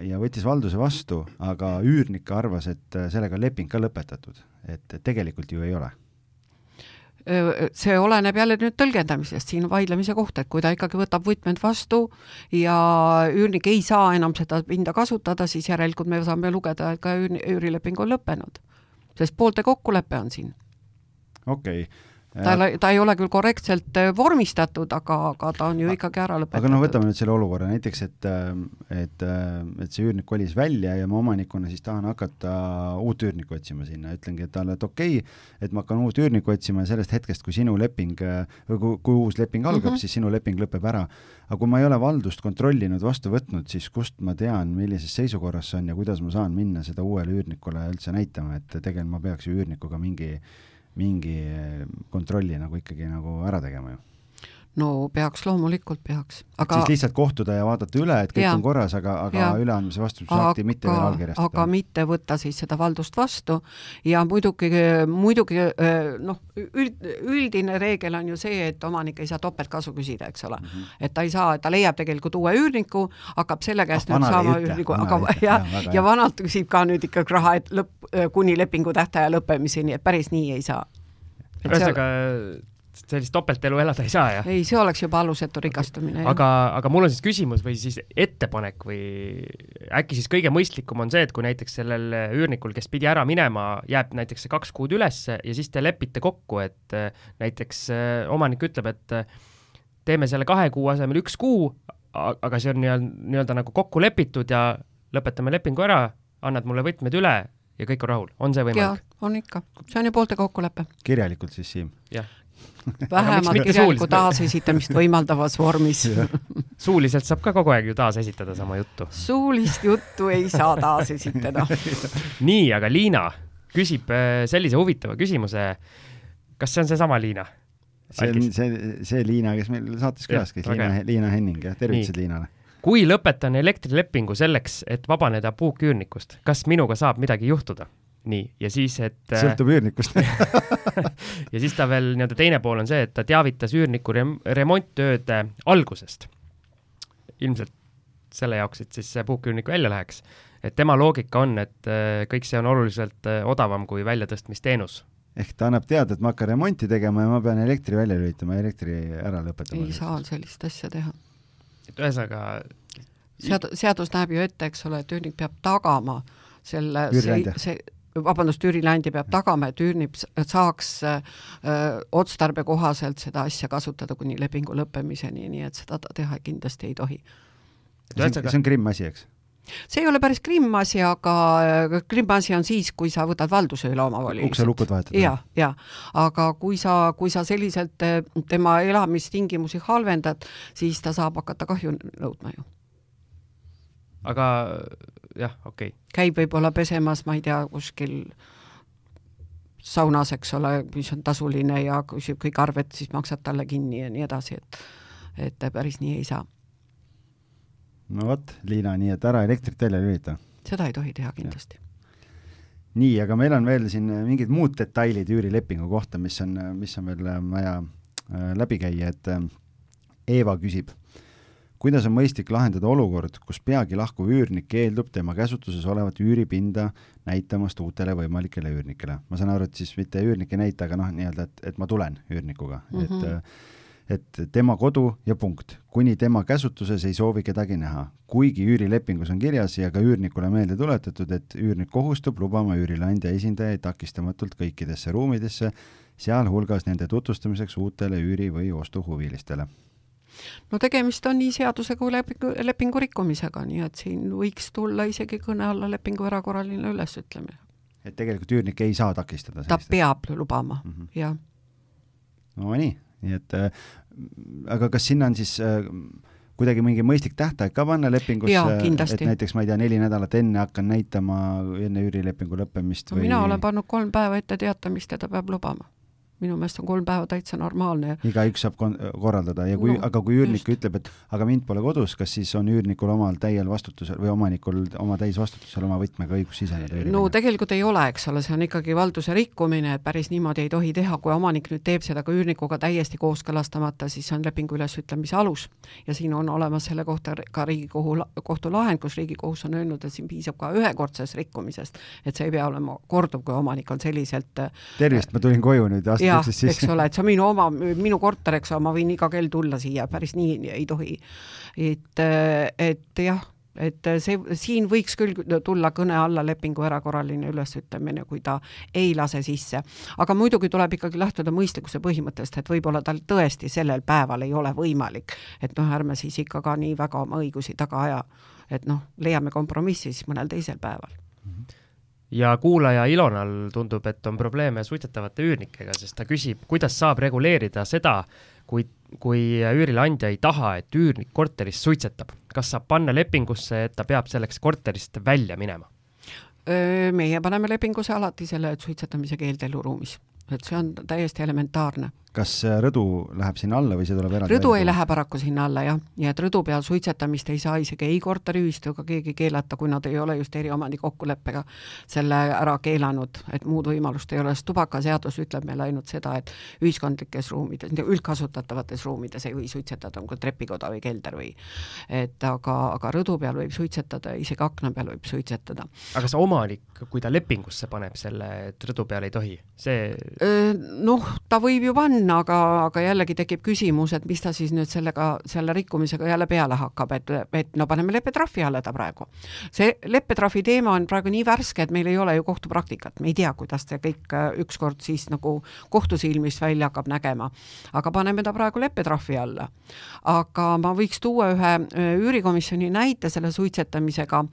ja võttis valduse vastu, aga üürnik arvas, et äh, sellega on leping ka lõpetatud, et tegelikult ju ei ole see oleneb jälle nüüd tõlgendamisest, siin vaidlemise koht, et kui ta ikkagi võtab võtmed vastu ja üürnik ei saa enam seda pinda kasutada, siis järelikult me saame lugeda, et ka üürileping on lõppenud. sest poolte kokkulepe on siin okei okay ta ei ta ei ole küll korrektselt äh, vormistatud, aga, aga ta on ju ikkagi ära lõpetatud. aga noh, võtame nüüd selle olukorra näiteks, et, äh, et, äh, et see üürnik kolis välja ja ma omanikuna siis tahan hakata uut üürnikku otsima sinna, ütlengi et talle, et okei okay,, et ma hakkan uut üürnikku otsima ja sellest hetkest, kui sinu leping või kui, kui uus leping algab mm, -hmm. siis sinu leping lõpeb ära. aga kui ma ei ole valdust kontrollinud, vastu võtnud, siis kust ma tean, millises seisukorras see on ja kuidas ma saan minna seda uuele üürnikule üldse näitama, et tegelikult ma peaks ju üürnikuga mingi mingi kontrolli nagu ikkagi nagu ära tegema ju no peaks, loomulikult peaks. aga siis lihtsalt kohtuda ja vaadata üle, et kõik ja, on korras, aga, aga üleandmise vastutusakti mitte veel allkirjastada. aga mitte võtta siis seda valdust vastu ja muidugi, muidugi noh, üld, üldine reegel on ju see, et omanik ei saa topeltkasu küsida, eks ole mm. -hmm. et ta ei saa, ta leiab tegelikult uue üürniku, hakkab selle käest ah, nüüd saama üürniku, aga ja, ja, ja vanalt küsib ka nüüd ikkagi raha, et lõpp, kuni lepingu tähtaja lõppemiseni, et päris nii ei saa. ühesõnaga seal sellist topeltelu elada ei saa, jah? ei, see oleks juba alusetu rikastumine. aga, aga mul on siis küsimus või siis ettepanek või äkki siis kõige mõistlikum on see, et kui näiteks sellel üürnikul, kes pidi ära minema, jääb näiteks see kaks kuud ülesse ja siis te lepite kokku, et äh, näiteks äh, omanik ütleb, et äh, teeme selle kahe kuu asemel üks kuu, aga see on nii-öelda, nii-öelda nagu kokku lepitud ja lõpetame lepingu ära, annad mulle võtmed üle ja kõik on rahul, on see võimalik? on ikka, see on ju poolte kokkulepe. kirjalikult siis, Siim? Vähemalt kirjalikku taasesitamist võimaldavas vormis. Suuliselt saab ka kogu aeg ju taasesitada sama juttu. suulist juttu ei saa taasesitada. Nii, aga Liina küsib äh, sellise huvitava küsimuse. kas see on seesama Liina? see on see, see Liina, kes meil saates külas käis, Liina, Liina Henning, jah, tervitused Liinale. Kui lõpetan elektrilepingu selleks, et vabaneda puuküürnikust, kas minuga saab midagi juhtuda? Nii, ja siis, et äh, sõltub üürnikust ja siis ta veel nii-öelda teine pool on see, et ta teavitas üürniku rem-, remonttööde algusest. ilmselt selle jaoks, et siis see puuküürnik välja läheks. et tema loogika on, et äh, kõik see on oluliselt äh, odavam kui väljatõstmisteenus. ehk ta annab teada, et ma hakkan remonti tegema ja ma pean elektri välja lülitama, elektri ära lõpetama. ei saa sellist asja teha. et ühesõnaga sead-, seadus näeb ju ette, eks ole, et üürnik peab tagama selle, see, see vabandust, üürileandja peab tagama, et üürnik saaks öö, otstarbekohaselt seda asja kasutada kuni lepingu lõppemiseni, nii et seda ta teha kindlasti ei tohi. see on, krimm asi, eks? see ei ole päris krimm asi, aga krimm asi on siis, kui sa võtad valduse üle omavoliliselt. ukselukud vahetada? ja, ja aga kui sa, kui sa selliselt tema elamistingimusi halvendad, siis ta saab hakata kahju nõudma ju aga jah, okei okay.. käib võib-olla pesemas, ma ei tea, kuskil saunas, eks ole, mis on tasuline ja küsib kõik arved, siis maksad talle kinni ja nii edasi, et et päris nii ei saa. no vot, Liina, nii et ära elektrit välja lülita. seda ei tohi teha kindlasti. nii, aga meil on veel siin mingid muud detailid üürilepingu kohta, mis on, mis on veel vaja äh, läbi käia, et äh, Eeva küsib kuidas on mõistlik lahendada olukord, kus peagi lahkuv üürnik keeldub tema käsutuses olevat üüripinda näitamast uutele võimalikele üürnikele? ma saan aru, et siis mitte üürnik ei näita, aga noh, nii-öelda, et, et ma tulen üürnikuga mm, -hmm. et mhm. et tema kodu ja punkt, kuni tema käsutuses ei soovi kedagi näha. kuigi üürilepingus on kirjas ja ka üürnikule meelde tuletatud, et üürnik kohustub lubama üürileandja esindajaid takistamatult kõikidesse ruumidesse, sealhulgas nende tutvustamiseks uutele üüri- või ostuhuvilistele no tegemist on nii seaduse kui lepingu, lepingu rikkumisega, nii et siin võiks tulla isegi kõne alla lepingu erakorraline ülesütlemine. et tegelikult üürnik ei saa takistada ta peab lubama mm, -hmm. jah. no nii, et äh, aga kas sinna on siis äh, kuidagi mingi mõistlik tähtaeg ka panna lepingusse, et näiteks ma ei tea, neli nädalat enne hakkan näitama, enne üürilepingu lõppemist või? mina olen pannud kolm päeva ette teatamist ja ta peab lubama minu meelest on kolm päeva täitsa normaalne. igaüks saab korraldada ja kui no,, aga kui üürnik just. ütleb, et aga mind pole kodus, kas siis on üürnikul omal täiel vastutusel või omanikul oma täisvastutusel oma võtmega õigus siseneda? no tegelikult ei ole, eks ole, see on ikkagi valduse rikkumine, et päris niimoodi ei tohi teha, kui omanik nüüd teeb seda ka üürnikuga täiesti kooskõlastamata, siis see on lepingu ülesütlemise alus. ja siin on olemas selle kohta ka Riigikohu, kohtu lahend, kus Riigikohus on öelnud, et siin piisab ka ühekordsest rikkumisest, et see ei pea olema korduv, kui omanik on selliselt tervist, ma tulin koju nüüd aasta jah, eks ole, et see on minu oma, minu korter, eks ole, ma võin iga kell tulla siia, päris nii ei tohi. et, et jah, et see, siin võiks küll tulla kõne alla lepingu erakorraline ülesütlemine, kui ta ei lase sisse. aga muidugi tuleb ikkagi lähtuda mõistlikkuse põhimõttest, et võib-olla tal tõesti sellel päeval ei ole võimalik, et noh, ärme siis ikka ka nii väga oma õigusi taga aja. et noh, leiame kompromissi siis mõnel teisel päeval mm. -hmm ja kuulaja Ilonal tundub, et on probleeme suitsetavate üürnikega, sest ta küsib, kuidas saab reguleerida seda, kui, kui üürileandja ei taha, et üürnik korteris suitsetab. kas saab panna lepingusse, et ta peab selleks korterist välja minema? meie paneme lepingusse alati selle, et suitsetamise keeld eluruumis, et see on täiesti elementaarne kas rõdu läheb sinna alla või see tuleb eraldi rõdu ei lähe paraku sinna alla jah, nii et rõdu peal suitsetamist ei saa isegi ei korteriühistuga keegi keelata, kui nad ei ole just eriomandi kokkuleppega selle ära keelanud, et muud võimalust ei ole, sest tubakaseadus ütleb meile ainult seda, et ühiskondlikes ruumides, üldkasutatavates ruumides ei või suitsetada, nagu trepikoda või kelder või et aga, aga rõdu peal võib suitsetada, isegi akna peal võib suitsetada. aga see omanik, kui ta lepingusse paneb selle, et rõdu peal ei tohi, see noh, ta võib ju panna, on, aga, aga jällegi tekib küsimus, et mis ta siis nüüd sellega, selle rikkumisega jälle peale hakkab, et, et no paneme leppetrahvi alla ta praegu. see leppetrahvi teema on praegu nii värske, et meil ei ole ju kohtupraktikat, me ei tea, kuidas see kõik äh, ükskord siis nagu kohtu silmist välja hakkab nägema. aga paneme ta praegu leppetrahvi alla. aga ma võiks tuua ühe äh, üürikomisjoni näite selle suitsetamisega,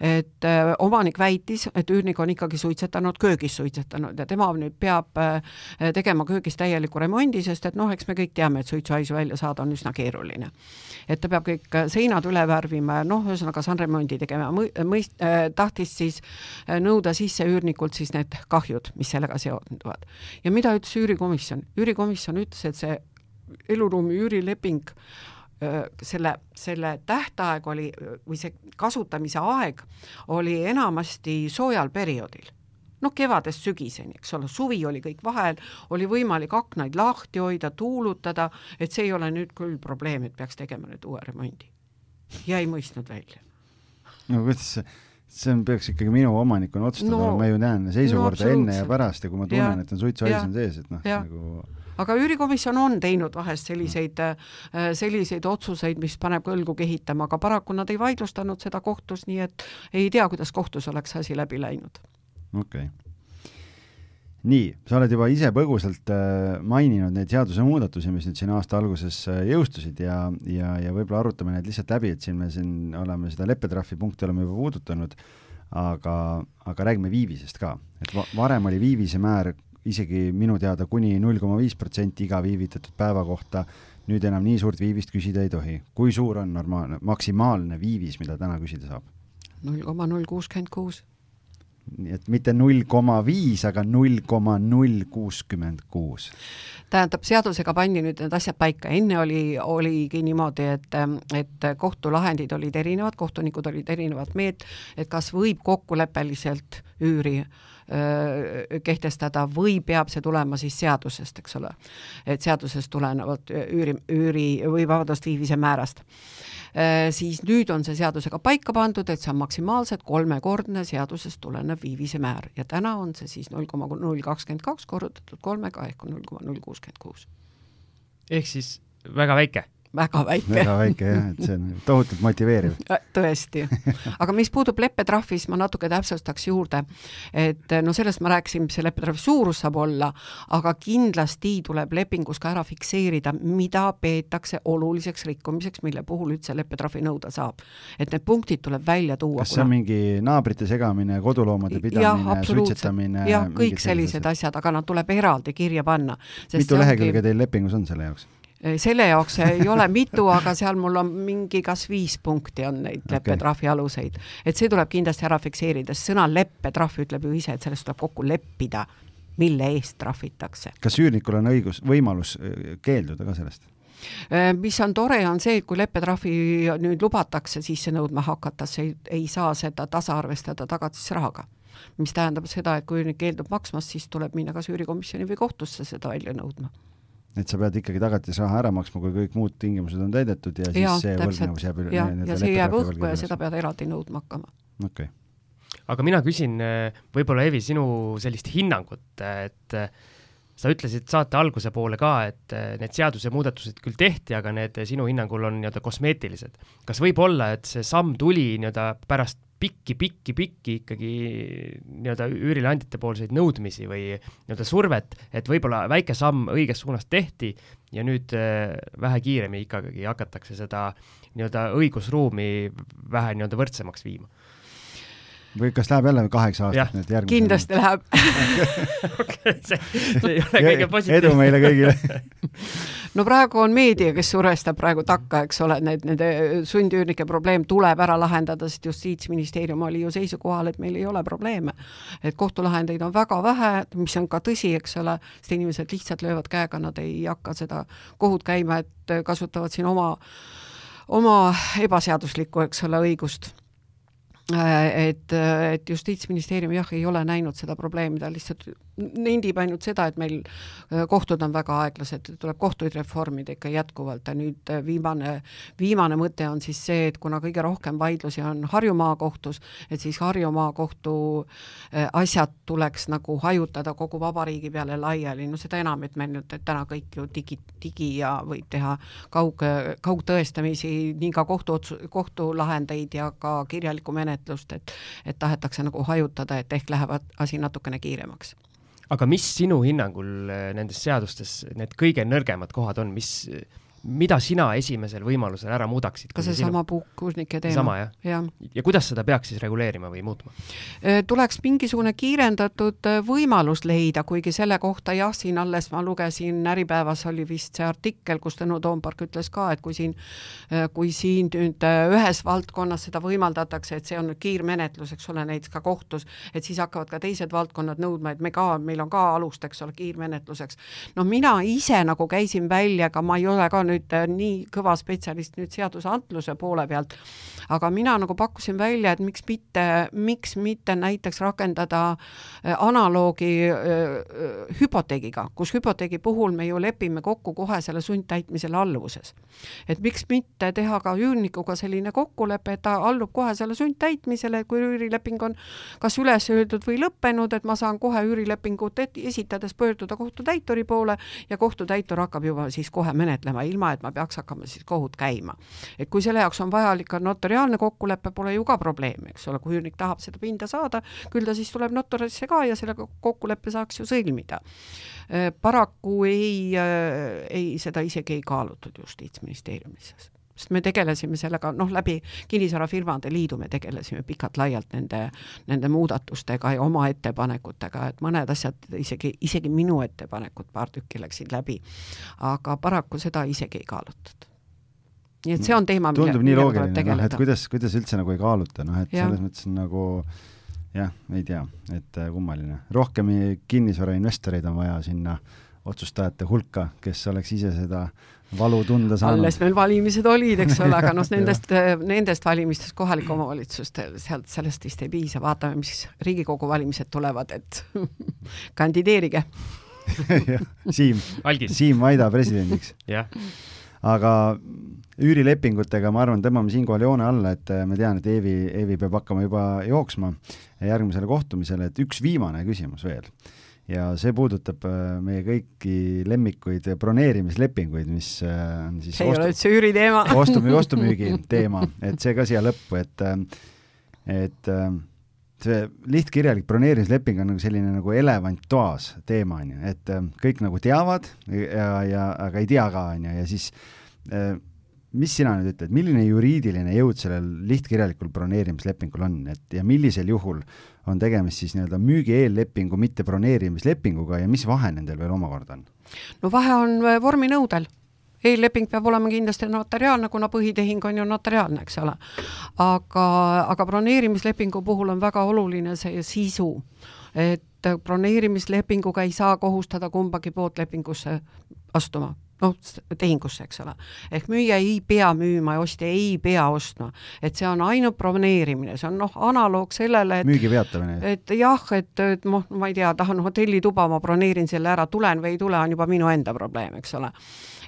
et äh, omanik väitis, et üürnik on ikkagi suitsetanud, köögis suitsetanud ja tema nüüd peab tegema köögis täieliku remondi, remondi, sest et noh, eks me kõik teame, et suitsuhaisu välja saada on üsna keeruline. et ta peab kõik seinad üle värvima ja noh, ühesõnaga sandremondi tegema, mõist- äh,, tahtis siis äh, nõuda sisse üürnikult siis need kahjud, mis sellega seonduvad. ja mida ütles üürikomisjon? üürikomisjon ütles, et see eluruumi üürileping äh, selle, selle tähtaeg oli või see kasutamise aeg oli enamasti soojal perioodil noh, kevadest sügiseni, eks ole, suvi oli kõik vahel, oli võimalik aknaid lahti hoida, tuulutada, et see ei ole nüüd küll probleem, et peaks tegema nüüd uue remondi. ja ei mõistnud välja. no kuidas see see on, peaks ikkagi minu omanikuna otsustada no,, ma ju näen seisukorda no, enne ja pärast ja kui ma tunnen, et on suitsuhais on sees, et noh, nagu aga üürikomisjon on teinud vahest selliseid, äh, selliseid otsuseid, mis paneb kõlgu kehitama, aga paraku nad ei vaidlustanud seda kohtus, nii et ei tea, kuidas kohtus oleks asi läbi läinud okei okay. nii, sa oled juba ise põgusalt äh, maininud neid seadusemuudatusi, mis nüüd siin aasta alguses äh, jõustusid ja, ja, ja võib-olla arutame need lihtsalt läbi, et siin me siin oleme seda leppetrahvi punkti oleme juba puudutanud, aga, aga räägime viivisest ka, et va varem oli viivise määr isegi minu teada kuni null koma viis protsenti iga viivitatud päeva kohta, nüüd enam nii suurt viivist küsida ei tohi. kui suur on normaalne, maksimaalne viivis, mida täna küsida saab? null koma null kuuskümmend kuus nii et mitte null koma viis, aga null koma null kuuskümmend kuus. tähendab, seadusega pandi nüüd need asjad paika, enne oli, oligi niimoodi, et, et kohtulahendid olid erinevad, kohtunikud olid erinevat meelt, et kas võib kokkuleppeliselt üüri kehtestada või peab see tulema siis seadusest, eks ole. et seadusest tulenevalt üüri, üüri või vabandust, viivise määrast Äh, siis nüüd on see seadusega paika pandud, et see on maksimaalselt kolmekordne seadusest tulenev viivise määr ja täna on see siis null koma null kakskümmend kaks korrutatud kolmega ehk null koma null kuuskümmend kuus. ehk siis väga väike väga väike. väga väike jah, et see on tohutult motiveeriv. tõesti. aga mis puudub leppetrahvi, siis ma natuke täpsustaks juurde, et no sellest ma rääkisin, mis see leppetrahvi suurus saab olla, aga kindlasti tuleb lepingus ka ära fikseerida, mida peetakse oluliseks rikkumiseks, mille puhul üldse leppetrahvi nõuda saab. et need punktid tuleb välja tuua. kas see on mingi naabrite segamine, koduloomade pidamine, suitsetamine? jah, kõik sellised asjad, aga nad tuleb eraldi kirja panna. mitu lehekülge ongi... teil lepingus on selle jaoks? Eh, selle jaoks ei ole mitu, aga seal mul on mingi kas viis punkti on neid okay. leppetrahvi aluseid. et see tuleb kindlasti ära fikseerida, sest sõna leppetrahv ütleb ju ise, et sellest tuleb kokku leppida, mille eest trahvitakse. kas üürnikul on õigus, võimalus eh, keelduda ka sellest? Eh, mis on tore, on see, et kui leppetrahvi nüüd lubatakse sisse nõudma hakata, see ei, ei saa seda tasaarvestada tagatisrahaga. mis tähendab seda, et kui üürnik keeldub maksmast, siis tuleb minna kas üürikomisjoni või kohtusse seda välja nõudma et sa pead ikkagi tagatisraha ära maksma, kui kõik muud tingimused on täidetud ja siis ja, see võlgnevus jääb ja, ja see jääb õhku ja seda pead eraldi nõudma hakkama. okei okay. aga mina küsin äh, võib-olla, Eevi, sinu sellist hinnangut, et äh, sa ütlesid saate alguse poole ka, et äh, need seadusemuudatused küll tehti, aga need sinu hinnangul on nii-öelda kosmeetilised. kas võib olla, et see samm tuli nii-öelda pärast pikki-pikki-pikki ikkagi nii-öelda üürileandjate poolseid nõudmisi või nii-öelda survet, et võib-olla väike samm õiges suunas tehti ja nüüd äh, vähe kiiremini ikkagi hakatakse seda nii-öelda õigusruumi vähe nii-öelda võrdsemaks viima või kas läheb jälle kaheksa aastat nüüd järgmisena? kindlasti läheb okei, see, see ei ole kõige positiivsem. edu meile kõigile no praegu on meedia, kes surestab praegu takka, eks ole, need, nende sundüürnike probleem tuleb ära lahendada, sest Justiitsministeerium oli ju seisukohal, et meil ei ole probleeme. et kohtulahendeid on väga vähe, mis on ka tõsi, eks ole, sest inimesed lihtsalt löövad käega, nad ei hakka seda kohut käima, et kasutavad siin oma oma ebaseaduslikku, eks ole, õigust et, äh, et Justiitsministeerium jah, ei ole näinud seda probleemi, ta lihtsalt nendib ainult seda, et meil äh, kohtud on väga aeglased, tuleb kohtuid reformida ikka jätkuvalt ja nüüd viimane, viimane mõte on siis see, et kuna kõige rohkem vaidlusi on Harju maakohtus, et siis Harju maakohtu asjad tuleks nagu hajutada kogu vabariigi peale laiali, no seda enam, et meil nüüd täna kõik ju digi, digi ja võib teha kaug, kaugtõestamisi, nii ka kohtuotsu-, kohtulahendeid ja ka kirjalikku menetlust, et et tahetakse nagu hajutada, et ehk läheb asi natukene kiiremaks aga mis sinu hinnangul eh, nendes seadustes need kõige nõrgemad kohad on, mis mida sina esimesel võimalusel ära muudaksid? ka seesama puhkurnike teema. sama jah ja.? ja kuidas seda peaks siis reguleerima või muutma? Äh, tuleks mingisugune kiirendatud äh, võimalus leida, kuigi selle kohta jah, siin alles ma lugesin, Äripäevas oli vist see artikkel, kus Tõnu Toompark ütles ka, et kui siin, äh, kui siin nüüd ühes valdkonnas seda võimaldatakse, et see on nüüd kiirmenetlus, eks ole, näiteks ka kohtus, et siis hakkavad ka teised valdkonnad nõudma, et me ka, meil on ka alust, eks ole, kiirmenetluseks. no mina ise nagu käisin välja, aga ma ei ole ka nüüd äh, nii kõva spetsialist nüüd seadusandluse poole pealt, aga mina nagu pakkusin välja, et miks mitte, miks mitte näiteks rakendada äh, analoogi äh, hüpoteegiga, kus hüpoteegi puhul me ju lepime kokku kohe selle sundtäitmisele alluvuses. et miks mitte teha ka üürnikuga selline kokkulepe, et ta allub kohe selle sundtäitmisele, kui üürileping on kas üles öeldud või lõppenud, et ma saan kohe üürilepingut esitades pöörduda kohtutäituri poole ja kohtutäitur hakkab juba siis kohe menetlema, ilma et ma peaks hakkama siis kohut käima. et kui selle jaoks on vajalik ka notariaalne kokkulepe, pole ju ka probleemi, eks ole, kui üürnik tahab seda pinda saada, küll ta siis tuleb notarisse ka ja sellega kokkuleppe saaks ju sõlmida. Äh, paraku ei, äh, ei, seda isegi ei kaalutud Justiitsministeeriumis sest me tegelesime sellega, noh, läbi Kinnisvarafirmade Liidu me tegelesime pikalt-laialt nende, nende muudatustega ja oma ettepanekutega, et mõned asjad isegi, isegi minu ettepanekud, paar tükki läksid läbi. aga paraku seda isegi ei kaalutud nii et see on teema, mille, tundub nii loogiline, noh, et kuidas, kuidas üldse nagu ei kaaluta, noh, et ja. selles mõttes on nagu jah, ei tea, et äh, kummaline. rohkem kinnisvarainvestoreid on vaja sinna otsustajate hulka, kes oleks ise seda valu tunda saanud. alles meil valimised olid, eks ole, aga noh, nendest nendest valimistest kohalike omavalitsuste, sealt, sellest vist ei piisa, vaatame, mis Riigikogu valimised tulevad, et kandideerige Siim, Siim Vaida presidendiks. aga üürilepingutega ma arvan, tõmbame siinkohal joone alla, et ma tean, et Eevi, Eevi peab hakkama juba jooksma järgmisele kohtumisele, et üks viimane küsimus veel. Ja see puudutab meie kõiki lemmikuid broneerimislepinguid, mis on siis see ei ole üldse üüriteema ostu, ostumüügi teema, et see ka siia lõppu, et et see lihtkirjalik broneerimisleping on nagu selline nagu elevant toas teema, on ju, et kõik nagu teavad ja, ja aga ei tea ka, on ju, ja siis mis sina nüüd ütled, milline juriidiline jõud sellel lihtkirjalikul broneerimislepingul on, et ja millisel juhul on tegemist siis nii-öelda müügi eellepingu, mitte broneerimislepinguga ja mis vahe nendel veel omakorda on? no vahe on äh, vorminõudel eelleping peab olema kindlasti notariaalne, kuna põhitehing on ju notariaalne, eks ole. aga, aga broneerimislepingu puhul on väga oluline see sisu, et broneerimislepinguga ei saa kohustada kumbagi poolt lepingusse astuma noh, tehingusse, eks ole. ehk müüja ei pea müüma ja ostja ei pea ostma. et see on ainult broneerimine, see on noh, analoog sellele, et müügi peatamine. et jah, et, et noh, ma ei tea, tahan hotellituba, ma broneerin selle ära, tulen või ei tule, on juba minu enda probleem, eks ole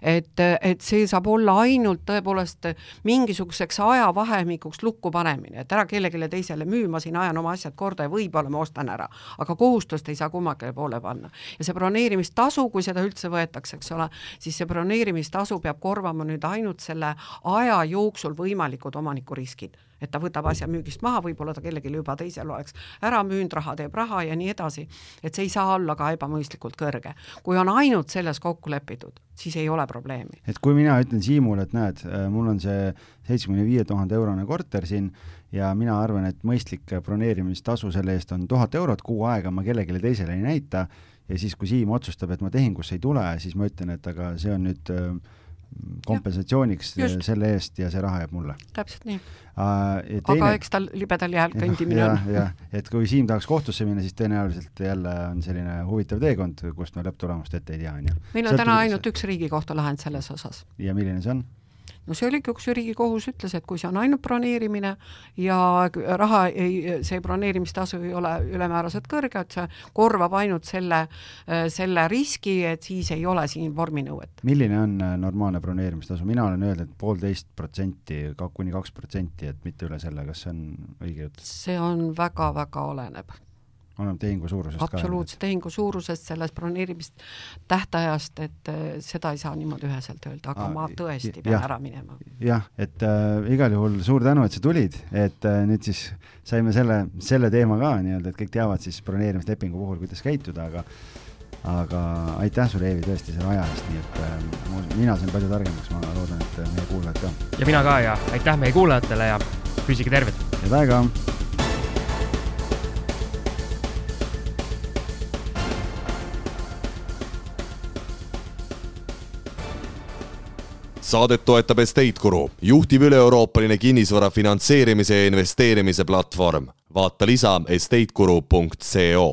et, et see saab olla ainult tõepoolest mingisuguseks ajavahemikuks lukku panemine, et ära kellelegi teisele müü, ma siin ajan oma asjad korda ja võib-olla ma ostan ära, aga kohustust ei saa kummagile poole panna. ja see broneerimistasu, kui seda üldse võetakse, eks ole, siis see broneerimistasu peab korvama nüüd ainult selle aja jooksul võimalikud omanikuriskid et ta võtab asja müügist maha, võib-olla ta kellelegi juba teisele oleks ära müünud, raha teeb raha ja nii edasi. et see ei saa olla ka ebamõistlikult kõrge. kui on ainult selles kokku lepitud, siis ei ole probleemi. et kui mina ütlen Siimule, et näed, mul on see seitsmekümne viie tuhande eurone korter siin ja mina arvan, et mõistlik broneerimistasu selle eest on tuhat eurot, kuu aega ma kellelegi teisele ei näita ja siis, kui Siim otsustab, et ma tehingusse ei tule, siis ma ütlen, et aga see on nüüd äh, kompensatsiooniks ja, selle eest ja see raha jääb mulle. täpselt nii. Teine... aga eks tal libedal jääl kõndimine on. jah, et kui Siim tahaks kohtusse minna, siis tõenäoliselt jälle on selline huvitav teekond, kust me lõpptulemust ette ei tea, on ju. meil on Sõltub täna ainult üks Riigikohtu lahend selles osas. ja milline see on? No see oligi, kus Riigikohus ütles, et kui see on ainult broneerimine ja raha ei, see broneerimistasu ei ole ülemääraselt kõrge, et see korvab ainult selle, selle riski, et siis ei ole siin vorminõuet. milline on äh, normaalne broneerimistasu, mina olen öelnud, et poolteist protsenti, kuni kaks protsenti, et mitte üle selle, kas see on õige jutt? see on väga-väga oleneb oleneb tehingu suurusest absoluutselt, tehingu suurusest, sellest broneerimist tähtajast, et äh, seda ei saa niimoodi üheselt öelda, aga Aa, ma tõesti pean jah, ära minema. jah, et äh, igal juhul suur tänu, et sa tulid, et äh, nüüd siis saime selle, selle teema ka nii-öelda, et kõik teavad siis broneerimislepingu puhul, kuidas käituda, aga aga aitäh sulle, Eevi, tõesti selle aja eest, nii et äh, mina sain palju targemaks, ma loodan, et meie kuulajad ka. ja mina ka ja aitäh meie kuulajatele ja püsige terved! head aega! Saadet toetab Estate Guru, juhtiv üle-euroopaline kinnisvara finantseerimise ja investeerimise platvorm. vaata lisa estateguru.co